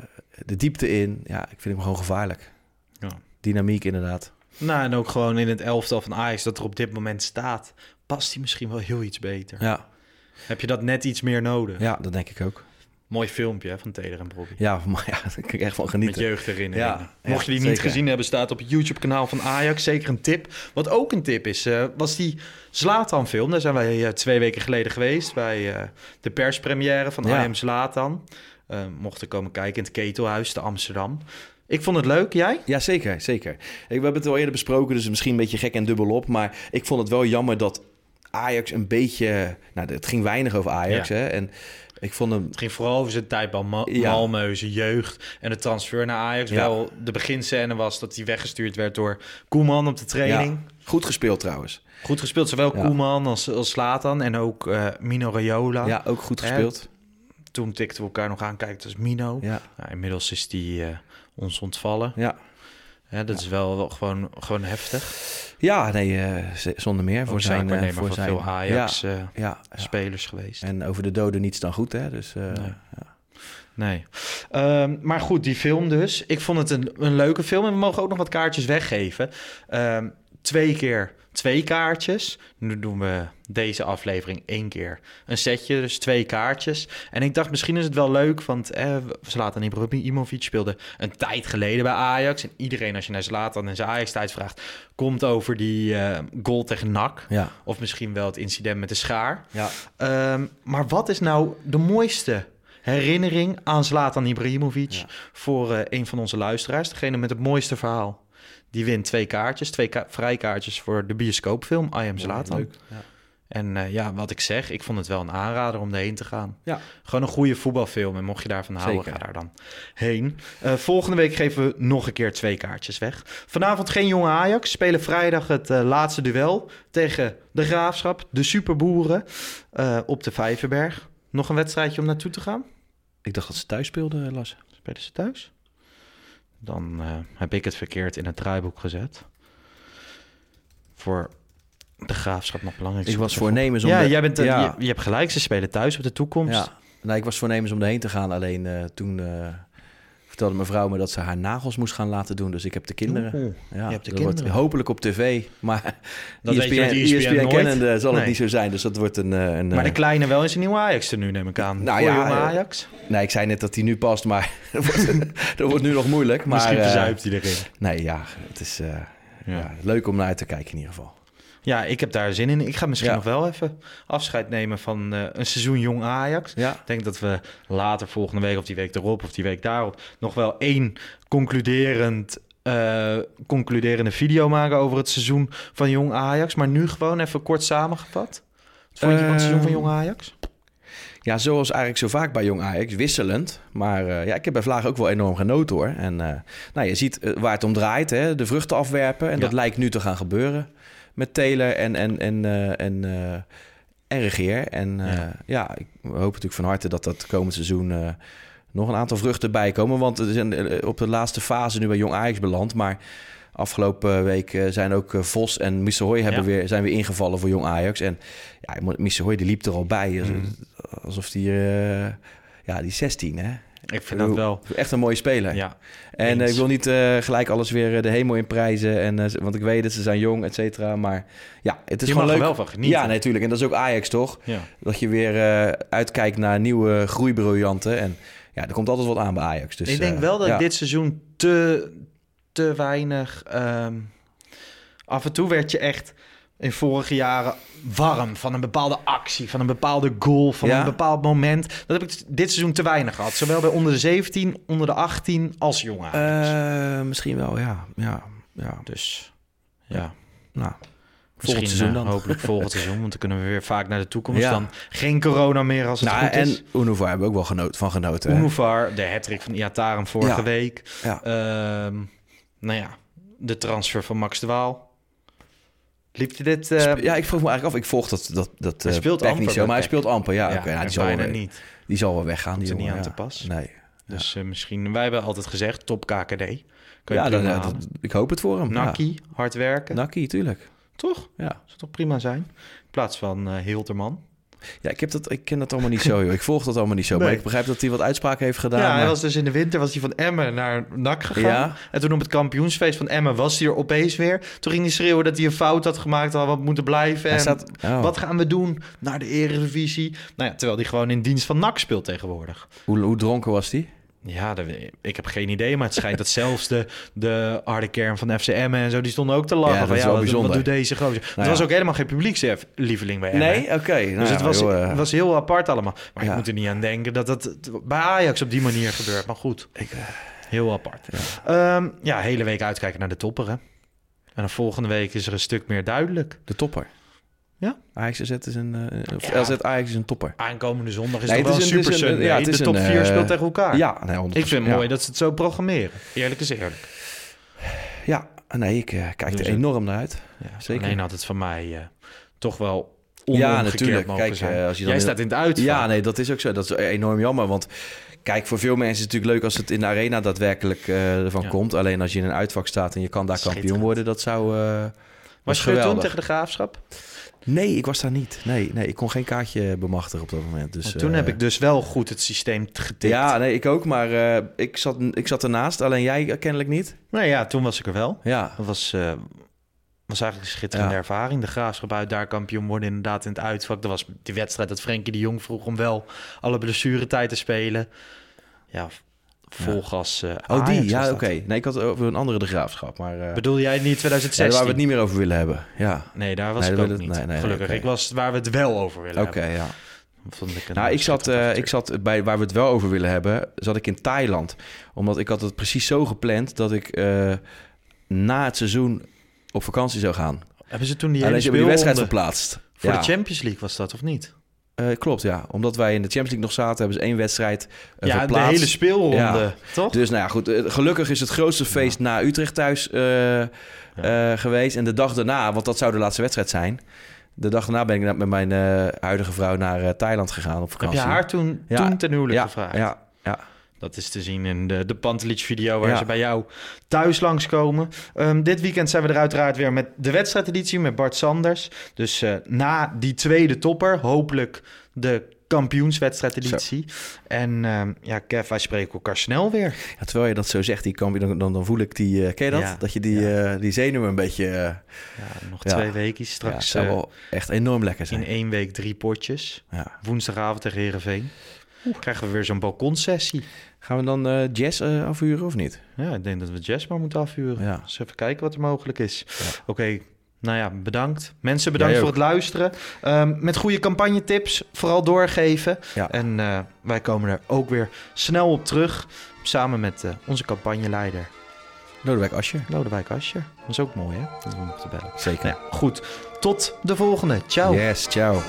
de diepte in. Ja, ik vind hem gewoon gevaarlijk. Ja. Dynamiek inderdaad. Nou, en ook gewoon in het elftal van Ajax dat er op dit moment staat... past hij misschien wel heel iets beter. Ja, Heb je dat net iets meer nodig? ja dat denk ik ook. Mooi filmpje hè, van Taylor en Brobby. Ja, maar ja, *laughs* daar kan ik echt van Met genieten. jeugdherinneringen. Ja, Mocht je die niet zeker. gezien hebben, staat op het YouTube-kanaal van Ajax. Zeker een tip. Wat ook een tip is, eh, was die Zlatan-film. Daar zijn wij eh, twee weken geleden geweest bij eh, de perspremière van Ja. I Am Zlatan. Eh, mochten komen kijken in het Ketelhuis te Amsterdam. Ik vond het leuk. Jij? Ja, zeker, zeker. Ik, we hebben het al eerder besproken, dus misschien een beetje gek en dubbel op. Maar ik vond het wel jammer dat Ajax een beetje... Nou, het ging weinig over Ajax, Ja. hè. En ik vond hem... Het ging vooral over zijn tijd bij Ja. Malmö, zijn jeugd en de transfer naar Ajax. Ja. Wel, de beginscène was dat hij weggestuurd werd door Koeman op de training. Ja, goed gespeeld trouwens. Goed gespeeld, zowel. Koeman als, als Slatan en ook eh, Mino Raiola. Ja, ook goed gespeeld. Toen tikten we elkaar nog aan, kijk, dat is Mino. Ja, Nou, inmiddels is die eh, ons ontvallen. ja. Ja, dat is wel, gewoon, gewoon heftig. ja nee, eh, zonder meer. Voor zijn, eh, voor zijn veel Ajax-spelers ja, ja. geweest. En over de doden niets dan goed, hè. Dus, eh, Nee. ja. Nee. Ehm, maar goed, die film dus. Ik vond het een, een leuke film en we mogen ook nog wat kaartjes weggeven. Ehm, twee keer twee kaartjes. Nu doen we deze aflevering één keer een setje, dus twee kaartjes. En ik dacht, misschien is het wel leuk, want eh, Zlatan Ibrahimovic speelde een tijd geleden bij Ajax. En iedereen, als je naar Zlatan en zijn Ajax-tijd vraagt, komt over die eh, goal tegen NAC. Ja. Of misschien wel het incident met de schaar. Ja. Ehm, maar wat is nou de mooiste herinnering aan Zlatan Ibrahimovic Ja. voor eh, een van onze luisteraars? Degene met het mooiste verhaal. Die wint twee kaartjes, twee ka- vrijkaartjes voor de bioscoopfilm I Am Zlatan. Leuk. Ja. En eh, ja, wat ik zeg, ik vond het wel een aanrader om erheen te gaan. Ja. Gewoon een goede voetbalfilm. En mocht je daarvan houden, Zeker. ga daar dan heen. Eh, volgende week geven we nog een keer twee kaartjes weg. Vanavond geen jonge Ajax. Spelen vrijdag het eh, laatste duel tegen de Graafschap, de Superboeren, op de Vijverberg. Nog een wedstrijdje om naartoe te gaan? Ik dacht dat ze thuis speelden, Las. Spelen ze thuis? Dan eh, heb ik het verkeerd in het draaiboek gezet. Voor de Graafschap nog belangrijk. Ik was voornemens om... Ja, de- jij bent, eh, ja. je, je hebt gelijk. Ze spelen thuis op de toekomst. Ja, nou, ik was voornemens om erheen te gaan. Alleen eh, toen vertelde mijn vrouw me dat ze haar nagels moest gaan laten doen. Dus ik heb de kinderen. Oeh, ja, je hebt de dat wordt kinderen. hopelijk op tv. Maar Dat *laughs* weet je met ESPN, ESPN nooit. kennende zal het niet zo zijn. Dus dat wordt een... eh, een Maar de eh, kleine wel in zijn nieuwe Ajax er nu, neem ik aan. Nou Voor ja, eh, Ajax. Nee, ik zei net dat hij nu past, maar *laughs* dat, wordt, *laughs* dat wordt nu nog moeilijk. Maar, Misschien verzuipt hij erin. Nee, ja, het is eh, Ja. ja, leuk om naar uit te kijken in ieder geval. Ja, ik heb daar zin in. Ik ga misschien Ja. nog wel even afscheid nemen van eh, een seizoen jong Ajax. Ja, Ik denk dat we later volgende week of die week erop of die week daarop nog wel één concluderend, eh, concluderende video maken over het seizoen van jong Ajax. Maar nu gewoon even kort samengevat. Wat vond je van het seizoen van Ehm, jong Ajax? Ja, zoals eigenlijk zo vaak bij Jong Ajax, wisselend. Maar eh, ja, ik heb bij Vlaag ook wel enorm genoten hoor. En nou, je ziet waar het om draait, hè, de vruchten afwerpen. En Ja. dat lijkt nu te gaan gebeuren. Met Taylor en, en, en, eh, en, eh, en Regeer. En eh, Ja. ja. ik hoop natuurlijk van harte dat dat komend seizoen nog een aantal vruchten bijkomen. Want zijn eh, op de laatste fase nu bij Jong Ajax beland. Maar afgelopen week zijn ook Vos en Missehoy hebben Ja. weer, zijn weer ingevallen voor Jong Ajax. En ja, Missehoy die liep er al bij. Mhm. Alsof die... ja, die 16 hè. Ik vind dat wel. Echt een mooie speler. Ja, En eh, eens. ik wil niet eh, gelijk alles weer eh, de hemel in prijzen. En, eh, want ik weet dat ze zijn jong, et cetera. Maar ja, het is Je gewoon mag er leuk. wel van genieten. Ja, natuurlijk. En dat is ook Ajax, toch? Ja. Dat je weer eh, uitkijkt naar nieuwe groeibriljanten. En ja, er komt altijd wat aan bij Ajax. Dus, ik denk wel dat ja. dit seizoen te, te weinig... ehm, af en toe werd je echt in vorige jaren warm van een bepaalde actie, van een bepaalde goal, van Ja. een bepaald moment. Dat heb ik dit seizoen te weinig gehad. Zowel bij onder de 17, onder de 18 als jongen. Eh, misschien wel, ja. ja, ja. Dus ja. Nou, Misschien volgend seizoen eh, dan. hopelijk volgend *laughs* seizoen, want dan kunnen we weer vaak naar de toekomst. Ja. Dan geen corona meer als het Nou, goed is. en Unuvar hebben we ook wel genoten, van genoten. Unuvar, de hattrick van Iatarum vorige Ja. week. Ja. Ehm, nou ja, de transfer van Max de Waal. Liep je dit... eh, ja, ik vroeg me eigenlijk af. Ik volg dat, dat, dat Hij eh, speelt amper niet zo, maar hij speelt amper. Ja, Ja, oké. nou, die, zal bijna wel, niet. die zal wel weggaan. Komt Die er niet aan ja. te pas. Nee. Dus eh, misschien... Wij hebben altijd gezegd, top KKD. Kun je Ja, dan, dat- ik hoop het voor hem. ja. Nakkie, hard werken. Nakkie, tuurlijk. Toch? Ja. Zou toch prima zijn? In plaats van eh Hilterman. Ja, ik, heb dat, ik ken dat allemaal niet zo, joh. Ik volg dat allemaal niet zo. Maar ik begrijp dat hij wat uitspraken heeft gedaan. ja, hij was dus in de winter was hij van Emmen naar NAC gegaan. Ja. En toen op het kampioensfeest van Emmen was hij er opeens weer. Toen ging hij schreeuwen dat hij een fout had gemaakt, had wat moeten blijven. Hij en staat- oh. Wat gaan we doen naar de Eredivisie? Nou ja, terwijl hij gewoon in dienst van NAC speelt tegenwoordig. Hoe, hoe dronken was hij? Ja, dat, ik heb geen idee, maar het schijnt dat zelfs de, de harde kern van FCM en zo, die stonden ook te lachen. Ja, dat van, is wel wat, bijzonder. Wat doet deze gozer? Nou het was ja. ook helemaal geen publiekslieveling bij Emmen. Nee? Oké. nou dus het ja, was, joh, eh, het was heel apart allemaal. Maar Ja. je moet er niet aan denken dat dat bij Ajax op die manier gebeurt. Maar goed, Ik, eh, heel apart. Ja, ja hele week uitkijken naar de topper, hè. En dan volgende week is er een stuk meer duidelijk. de topper. Ja? Ajax Z is een... eh, of Ja. LZ Ajax is een topper. Aankomende zondag is Nee, wel het een is een- super het is een- Sunday. ja, het is de top een, 4 eh, speelt tegen elkaar. Ja, nee, 100%. Ik vind het ja. mooi dat ze het zo programmeren. Eerlijk is eerlijk. Ja, nee, ik eh, kijk er enorm naar uit. Ja, Zeker. Alleen had het van mij eh, toch wel Ja, natuurlijk. mogen Kijk, zijn. als je dan Jij in- staat in het uitvak. Ja, nee, dat is ook zo. Dat is enorm jammer, want... Kijk, voor veel mensen is het natuurlijk leuk als het in de arena daadwerkelijk eh, ervan Ja. komt. Alleen als je in een uitvak staat en je kan daar kampioen worden, dat zou... eh, Was je toen geweldig. tegen de Graafschap? Nee, ik was daar niet. Nee, nee, ik kon geen kaartje bemachtigen op dat moment. Dus, Want toen eh, heb ik dus wel goed het systeem getikt. Ja, nee, ik ook, maar eh, ik, zat, ik zat ernaast. Alleen jij kennelijk niet. Nou ja, toen was ik er wel. Ja, Dat was, eh, was eigenlijk een schitterende Ja. ervaring. De Graafschap uit daar kampioen worden inderdaad in het uitvak. Dat was die wedstrijd dat Frenkie de Jong vroeg om wel alle blessuretijd te spelen. Ja, vol gas. eh, oh die, ja, oké. Nee, ik had over een andere de graafschap, maar... eh, Bedoel jij niet ja, 2016? waar we het niet meer over willen hebben. Ja, Nee, daar was Nee, ik ook het- niet. nee, nee, Gelukkig. oké. Ik was waar we het wel over willen oké, hebben. ja. Vond ik Nou, ik zat, eh, ik zat bij waar we het wel over willen hebben, zat ik in Thailand. Omdat ik had het precies zo gepland dat ik na het seizoen op vakantie zou gaan. Hebben ze toen die Alleen hele ze hebben die wedstrijd verplaatst. Voor Ja. de Champions League was dat, of niet? Eh, klopt, ja. Omdat wij in de Champions League nog zaten, hebben ze één wedstrijd eh, ja, verplaatst. de hele speelronde, Ja. toch? Dus nou ja, goed. eh, Gelukkig is het grootste feest na Utrecht thuis geweest. En de dag daarna, want dat zou de laatste wedstrijd zijn. De dag daarna ben ik met mijn huidige vrouw naar Thailand gegaan op Heb vakantie. je haar toen, toen ten huwelijk gevraagd? Ja, ja. Dat is te zien in de, de Pantelic-video waar Ja. ze bij jou thuis langskomen. Ehm dit weekend zijn we er uiteraard weer met de wedstrijdeditie met Bart Sanders. Dus eh, na die tweede topper, hopelijk de kampioenswedstrijdeditie. En ehm, ja, Kev, wij spreken elkaar snel weer. Ja, terwijl je dat zo zegt, die kamp, dan, dan, dan voel ik die... eh, ken je dat? Ja. Dat je die, eh, die zenuwen een beetje... Ja, nog twee weken straks. het zou wel echt enorm lekker in zijn. één week drie potjes. Ja. Woensdagavond tegen Heerenveen. Krijgen we weer zo'n balkonsessie. Gaan we dan eh, jazz eh, afhuren of niet? Ja, ik denk dat we Jazz maar moeten afhuren. Ja. Dus even kijken wat er mogelijk is. Oké, nou ja, bedankt. Mensen, bedankt Jij voor het luisteren. Ehm, met goede campagnetips, vooral doorgeven. Ja. En eh, wij komen er ook weer snel op terug. Samen met onze campagneleider Lodewijk Asje. Lodewijk Asscher. Dat is ook mooi, hè? Dat we te bellen. Zeker. Nou ja, goed. Tot de volgende. Ciao. Yes, ciao.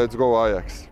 Let's go Ajax.